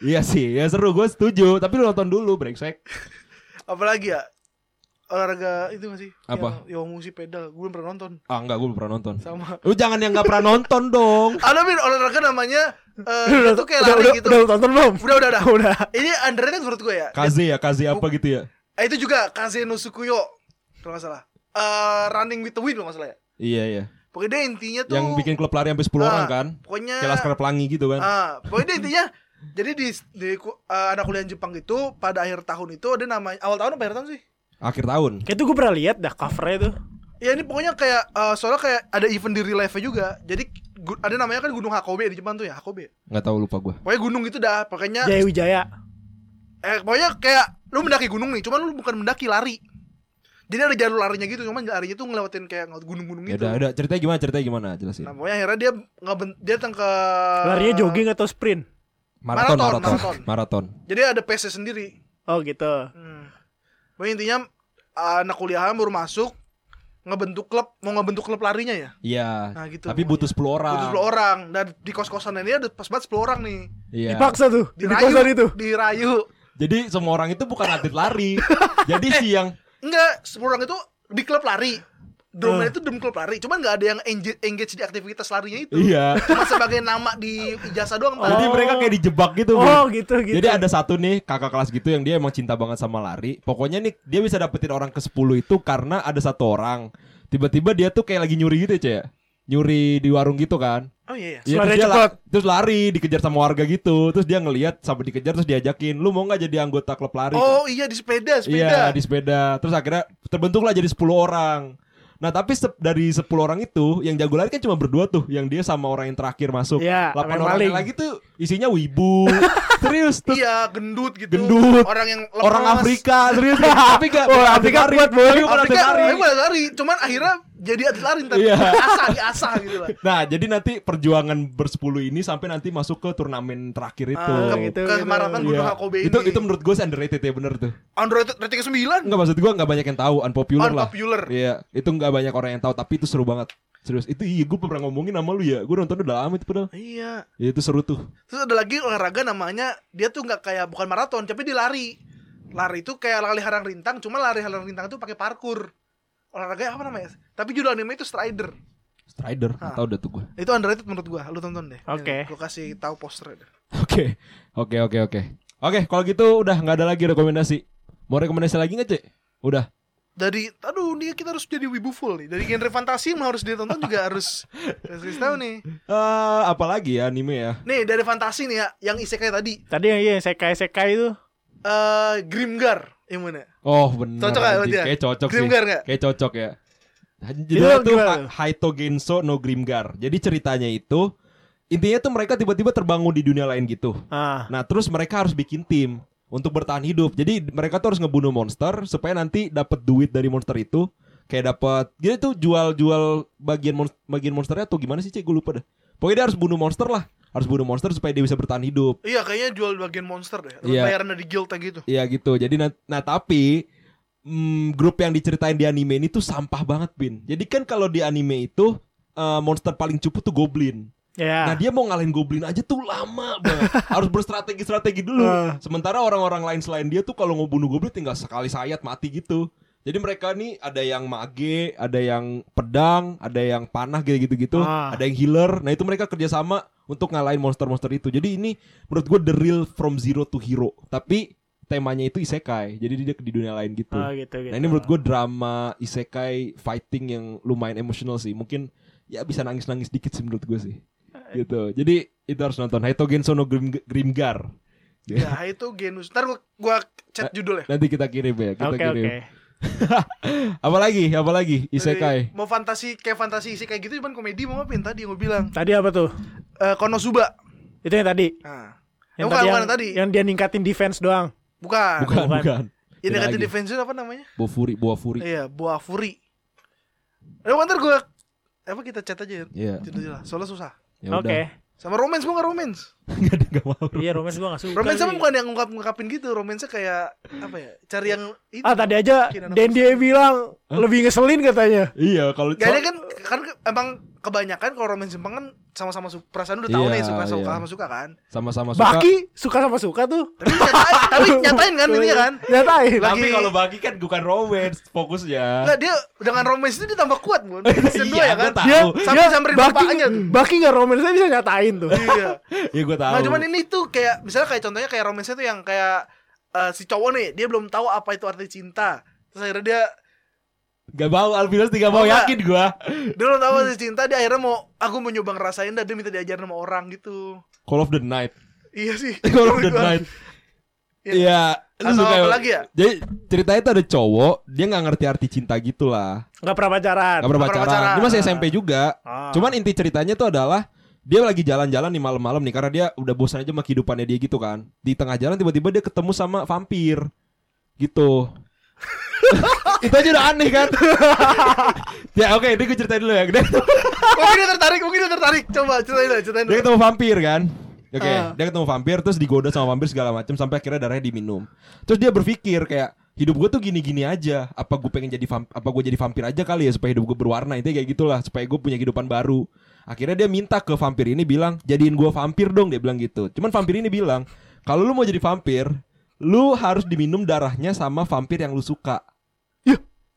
iya sih, ya seru gue setuju. Tapi lu nonton dulu, brengsek. Apalagi ya? olahraga itu gak sih? Apa? Yang, yang musik pedal. Gue belum pernah nonton. Ah enggak, gue belum pernah nonton. Sama. Lu jangan yang nggak pernah nonton dong. Ada min olahraga namanya eh itu kayak udah, lari udah, gitu. udah lu tonton belum? Udah udah udah. udah. Ini underrated menurut gue ya. Kaze ya, Kaze apa gitu ya? Eh, itu juga Kaze no Sukuyo kalau nggak salah. Eh running with the wind kalau nggak salah ya. Iya iya. Pokoknya dia intinya tuh Yang bikin klub lari sampai 10 Ah, orang kan? Pokoknya Laskar Pelangi gitu kan? Ah, pokoknya dia intinya jadi di, di eh, anak kuliah Jepang itu pada akhir tahun itu ada namanya awal tahun apa akhir tahun sih? Akhir tahun. Kayak itu gue pernah lihat dah covernya tuh. Ya ini pokoknya kayak eh, soalnya kayak ada event di real life juga. Jadi gu- ada namanya kan Gunung Hakobe di Jepang tuh ya, Hakobe. Nggak tahu lupa gue. Pokoknya gunung itu dah, pokoknya Jaya Wijaya. eh pokoknya kayak lu mendaki gunung nih, cuman lu bukan mendaki lari. Jadi ada jalur larinya gitu, cuman larinya tuh ngelewatin kayak gunung-gunung Ya gitu. udah, udah ceritanya gimana? Ceritanya gimana? Jelasin. Nah, pokoknya akhirnya dia ngeben dia datang ke Larinya jogging atau sprint? Maraton, maraton, maraton, maraton. maraton. Jadi ada pace sendiri. Oh gitu. Hmm. Pokoknya intinya anak kuliahan baru masuk ngebentuk klub, mau ngebentuk klub larinya ya. Iya. Nah, gitu Tapi pokoknya. butuh 10 orang. Butuh 10 orang dan di kos-kosan ini ada pas banget 10 orang nih. Iya. Dipaksa tuh di Dirayu, kosan itu. dirayu. Jadi semua orang itu bukan atlet lari. Jadi si yang Enggak, 10 orang itu di klub lari. Drumnya Eh. itu drum klub lari, cuman nggak ada yang engage, engage di aktivitas larinya itu. iya. Cuma sebagai nama di ijazah doang. Pak. Jadi Oh. mereka kayak dijebak gitu. Oh Bro. gitu gitu. Jadi ada satu nih kakak kelas gitu yang dia emang cinta banget sama lari. Pokoknya nih dia bisa dapetin orang ke 10 itu karena ada satu orang. Tiba-tiba dia tuh kayak lagi nyuri gitu ya, Cek. Nyuri di warung gitu kan. Oh iya iya. Iya, Lari terus dia la- terus lari dikejar sama warga gitu. Terus dia ngelihat sampai dikejar terus diajakin, "Lu mau nggak jadi anggota klub lari?" Oh iya di sepeda, Iya sepeda. di sepeda Terus akhirnya terbentuklah jadi 10 orang Nah tapi sep- dari 10 orang itu Yang jago lari kan cuma berdua tuh Yang dia sama orang yang terakhir masuk Iya, 8 sama yang orang yang maling. lagi tuh Isinya wibu Serius terus Iya, gendut gitu. Gendut. Orang yang lemas. Orang Afrika Serius Tapi gak Oh, Afrika kuat. Boy. Tapi bukan atlet Afrika, lari. tapi boleh lari. Cuman akhirnya jadi atlet lari ntar. Iya. Diasah, diasah gitu lah. Nah jadi nanti perjuangan bersepuluh ini Sampai nanti masuk ke turnamen terakhir itu Ah, gitu, ke gitu. maraton Iya. Gunung Hakobe ini. Itu itu menurut gue sih underrated ya bener tuh Android rating 9. Enggak maksud gue gak banyak yang tahu Unpopular, lah Unpopular. Iya Itu gak banyak orang yang tahu Tapi itu seru banget Serius Itu iya gue pernah ngomongin sama lu ya Gue nonton udah lama itu padahal Iya. Ya itu seru tuh Terus ada lagi olahraga namanya dia tuh nggak kayak bukan maraton, tapi dia lari. Lari itu kayak lari harang rintang, cuma lari harang rintang itu pakai parkur. Olahraga apa namanya? Tapi judul anime itu Strider. Strider Ah. Gak tau udah tuh gue Itu underrated menurut gua. Lu tonton deh. Oke. Gue kasih tahu posternya. deh. Oke Oke oke oke Oke kalau gitu udah gak ada lagi rekomendasi Mau rekomendasi lagi gak cek? Udah Dari, aduh, ini kita harus jadi wibu full nih. Dari genre fantasi yang harus ditonton juga harus harus tahu nih. Eh, Apalagi ya anime ya Nih dari fantasi nih ya, yang isekai tadi, Tadi yang iya sekai sekai itu. eh Grimgar, yang mana? Oh bener Cocok anjing. dia? Kayak cocok sih Grimgar nggak? Kayak cocok ya Jadi Itu Haito Genso no Grimgar Jadi ceritanya itu Intinya tuh mereka tiba-tiba terbangun di dunia lain gitu Ah. Nah terus mereka harus bikin tim untuk bertahan hidup. Jadi mereka tuh harus ngebunuh monster supaya nanti dapat duit dari monster itu. Kayak dapat dia tuh jual-jual bagian mon- bagian monsternya atau gimana sih cek gue lupa dah. Pokoknya dia harus bunuh monster lah. Harus bunuh monster supaya dia bisa bertahan hidup. Iya, kayaknya jual bagian monster deh. Iya. Bayaran dari guild gitu. Iya gitu. Jadi nah, nah tapi mm, grup yang diceritain di anime ini tuh sampah banget bin. Jadi kan kalau di anime itu eh, monster paling cupu tuh goblin. Ya. Nah dia mau ngalahin goblin aja tuh lama banget Harus berstrategi-strategi dulu Ah. Sementara orang-orang lain selain dia tuh Kalau mau bunuh goblin tinggal sekali sayat mati gitu Jadi mereka nih ada yang mage Ada yang pedang Ada yang panah gitu-gitu Ah. Ada yang healer Nah itu mereka kerjasama Untuk ngalahin monster-monster itu Jadi ini menurut gue the real from zero to hero Tapi temanya itu isekai Jadi dia di dunia lain gitu Oh gitu gitu. Nah ini menurut gue drama isekai fighting yang lumayan emosional sih. Mungkin ya bisa nangis-nangis dikit sih menurut gue sih. Gitu. Jadi itu harus nonton Haito Genso no Grim Grimgar. Ya, itu genus. Ntar gua, gua chat judulnya. Nanti kita kirim ya, kita Oke kirim. oke. Apalagi? Apalagi? Dari- Isekai. Mau fantasi kayak fantasi isi kayak gitu cuman komedi mau ngapain tadi yang gue bilang. Tadi apa tuh? Eh Konosuba. Itu yang tadi. Nah. Yang bukan, tadi bukan yang, yang tadi. yang dia ningkatin defense doang. Bukan. Bukan, bukan. bukan. Yang lagi. defense itu apa namanya? Buah Furi, Buah Furi. Iya, Buah Furi. Eh, ntar gue apa kita chat aja Iya. judulnya. Soalnya susah. Ya Oke. udah. Sama romance mau nggak romance? Enggak ada enggak mau. Iya romance gua gak suka. Romance sama bukan yang ngungkap ngungkapin gitu. Romance kayak apa ya? Cari yang itu. Ah tadi aja dia bilang lebih ngeselin katanya. Iya, kalau Kayaknya kan kan emang kebanyakan kalau romance Jepang kan sama-sama su- perasaan udah tahu Iya, nih suka suka iya. sama suka kan. Sama-sama suka. Baki suka sama suka tuh. Tapi nyatain, tapi nyatain kan ini kan. Nyatain. Lagi- Tapi kalau Baki kan bukan romance fokusnya. Enggak dia dengan romance itu ditambah kuat, Bun. Season 2 Iya, ya kan. Dia, Sampai samperin Baki, bapaknya. Baki nggak romansa bisa nyatain tuh. Iya. Iya gue tahu. Nah, cuman ini tuh kayak misalnya kayak contohnya kayak romance tuh yang kayak eh, si cowok nih, dia belum tahu apa itu arti cinta. Terus akhirnya dia Gak mau Alvinus tidak mau yakin gua. dia belum tahu arti cinta, dia akhirnya mau aku mau nyoba ngerasain dan dia minta diajarin sama orang gitu. Call of the Night. Iya sih. Call of the Night. Iya. Iya. lu Atau suka- apa lagi ya? Jadi ceritanya itu ada cowok, dia nggak ngerti arti cinta gitu lah. Nggak pernah pacaran. Gak pernah pacaran. pacaran. Dia masih SMP juga. Ah. Cuman inti ceritanya tuh adalah dia lagi jalan-jalan di malam-malam nih karena dia udah bosan aja sama kehidupannya dia gitu kan. Di tengah jalan tiba-tiba dia ketemu sama vampir. Gitu. Itu aja udah aneh kan? Ya oke ini gue ceritain dulu ya Dia, mungkin dia tertarik, mungkin dia tertarik. Coba ceritain dulu, ceritain dia dulu. ketemu vampir kan? Oke Ah. dia ketemu vampir terus digoda sama vampir segala macam sampai akhirnya darahnya diminum. Terus dia berpikir kayak hidup gue tuh gini-gini aja. Apa gue pengen jadi vam- apa gue jadi vampir aja kali ya supaya hidup gue berwarna. Itu kayak gitulah supaya gue punya kehidupan baru. Akhirnya dia minta ke vampir ini bilang jadiin gue vampir dong dia bilang gitu. Cuman vampir ini bilang kalau lu mau jadi vampir lu harus diminum darahnya sama vampir yang lu suka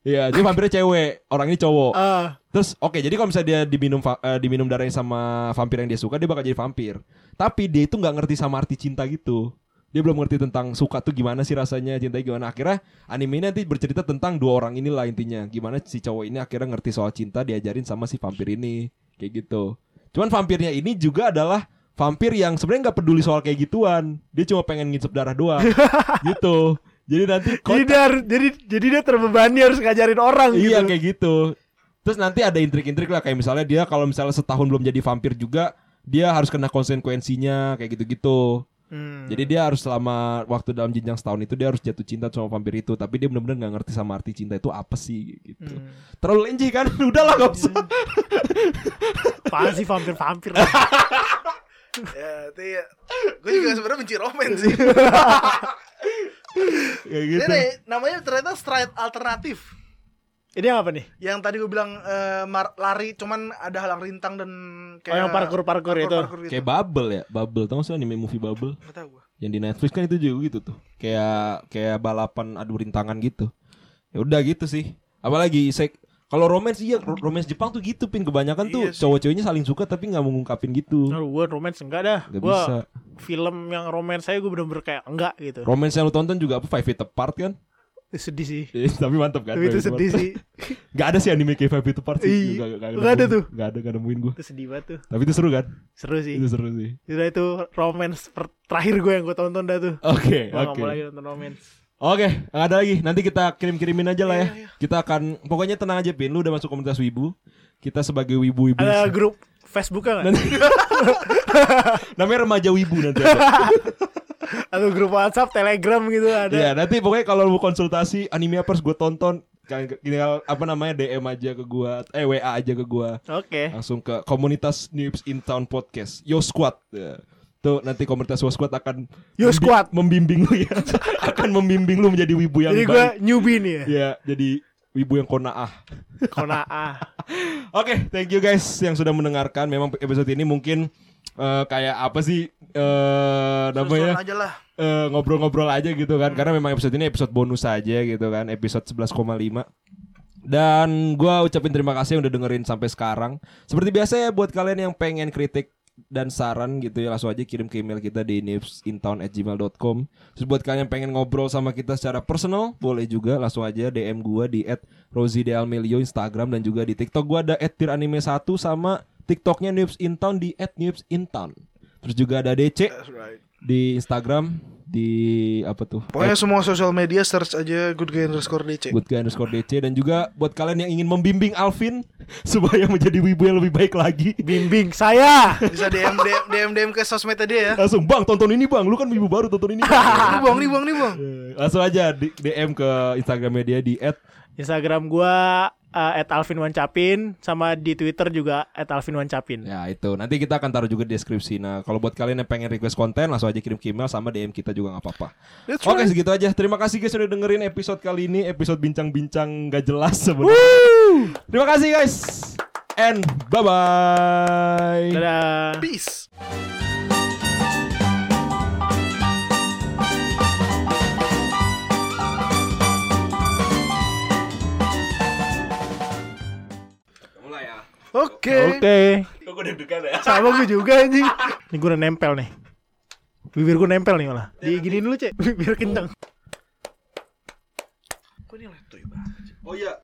Iya, dia vampirnya cewek, orang ini cowok. Ah. Terus oke, jadi kalau misalnya dia diminum eh, diminum darahnya sama vampir yang dia suka, dia bakal jadi vampir. Tapi dia itu nggak ngerti sama arti cinta gitu. Dia belum ngerti tentang suka tuh gimana sih rasanya, cinta gimana. Akhirnya anime ini nanti bercerita tentang dua orang inilah intinya. Gimana si cowok ini akhirnya ngerti soal cinta diajarin sama si vampir ini, kayak gitu. Cuman vampirnya ini juga adalah vampir yang sebenarnya nggak peduli soal kayak gituan. Dia cuma pengen ngisep darah doang. gitu. Jadi nanti Jadi dia, harus- jadi jadi dia terbebani harus ngajarin orang Iya gitu. kayak gitu. Terus nanti ada intrik-intrik lah kayak misalnya dia kalau misalnya setahun belum jadi vampir juga dia harus kena konsekuensinya kayak gitu-gitu. Hmm. Jadi dia harus selama waktu dalam jenjang setahun itu dia harus jatuh cinta sama vampir itu, tapi dia benar-benar nggak ngerti sama arti cinta itu apa sih gitu. Hmm. Terlalu lenji kan? Udahlah gak usah. Apaan sih vampir-vampir? Ya, itu ya. Gue juga sebenarnya benci romance sih. kayak Ini gitu. nih, namanya ternyata stride alternatif. Ini yang apa nih? Yang tadi gue bilang eh, mar- lari cuman ada halang rintang dan Oh, yang parkour-parkour itu. parkour-parkour gitu. Kayak Bubble ya, Bubble. Tahu nggak sih anime movie Bubble? Nggak tahu gue. Yang di Netflix kan itu juga gitu tuh. Kayak kayak balapan adu rintangan gitu. Ya udah gitu sih. Apalagi sek kalau romance iya ro- romance Jepang tuh gitu pin kebanyakan tuh Iya sih. cowok-cowoknya saling suka tapi nggak mengungkapin gitu. Aduh, gue romance enggak dah. Gak Gua bisa. film yang romance saya gue bener-bener kayak enggak gitu. Romance yang lu tonton juga apa Five Feet Apart kan? Sedih sih. Eh, tapi mantap kan? Tapi itu sedih sih. Gak ada sih anime kayak Five Feet Apart sih. Gak, gak, Nggak ada tuh. Gak ada, gak nemuin gue. Itu sedih banget tuh. Tapi itu seru kan? Seru sih. Itu seru sih. Udah itu romance terakhir gue yang gue tonton dah tuh. Oke, gak oke. mau lagi nonton romance. Oke, nggak ada lagi. Nanti kita kirim-kirimin aja lah ya. Iya, iya. Kita akan pokoknya tenang aja Pin. Lu udah masuk komunitas Wibu. Kita sebagai wibu-wibu. Ada grup Facebook kan? Nanti namanya remaja wibu nanti ada. Atau grup WhatsApp, Telegram gitu ada. Iya, nanti pokoknya kalau mau konsultasi anime apa harus gue tonton tinggal apa namanya DM aja ke gua eh WA aja ke gua Oke. langsung ke komunitas Noobs in Town podcast Yo Squad Ya. Tuh nanti komunitas Yo Squad akan Yo Squad. membimbing lu ya akan membimbing lu menjadi wibu yang Jadi gue baik newbie nih ya. ya jadi wibu yang konaah Konaah. Oke, thank you guys yang sudah mendengarkan. Memang episode ini mungkin eh, kayak apa sih eh Susun namanya aja lah. eh, ngobrol-ngobrol aja gitu kan. Karena memang episode ini episode bonus aja gitu kan, episode 11,5. Dan gua ucapin terima kasih yang udah dengerin sampai sekarang. Seperti biasa ya buat kalian yang pengen kritik dan saran gitu ya langsung aja kirim ke email kita di nipsintown@gmail.com. Terus buat kalian yang pengen ngobrol sama kita secara personal boleh juga langsung aja DM gua di @rosidealmelio Instagram dan juga di TikTok gua ada @tiranime1 sama TikToknya Nips in Town di @nipsintown. Terus juga ada DC That's. Di Instagram di apa tuh? Pokoknya semua sosial media search aja good guy underscore DC. Good guy underscore DC dan juga buat kalian yang ingin membimbing Alvin supaya menjadi wibu yang lebih baik lagi Bimbing saya. Bisa DM DM DM, DM ke sosmednya dia ya. langsung bang tonton ini bang lu kan wibu baru tonton ini Bang." Ini buang nih buang nih buang. Eh, langsung aja DM ke Instagramnya dia di Instagram gua uh, @alvinwancapin sama di Twitter juga @alvinwancapin. ya itu nanti kita akan taruh juga di deskripsi nah kalau buat kalian yang pengen request konten langsung aja kirim ke email sama DM kita juga nggak apa-apa oke right. segitu aja terima kasih guys sudah dengerin episode kali ini episode bincang-bincang gak jelas sebenarnya terima kasih guys and bye bye. Dadah. Peace. Oke. Oke. Gue deg-degan ya. Sama gue juga anjing. Ini gue udah nempel nih. Bibir gue nempel nih malah. Diginiin dulu, Cek. Biar kenceng. Kok ini laptop banget? Oh iya,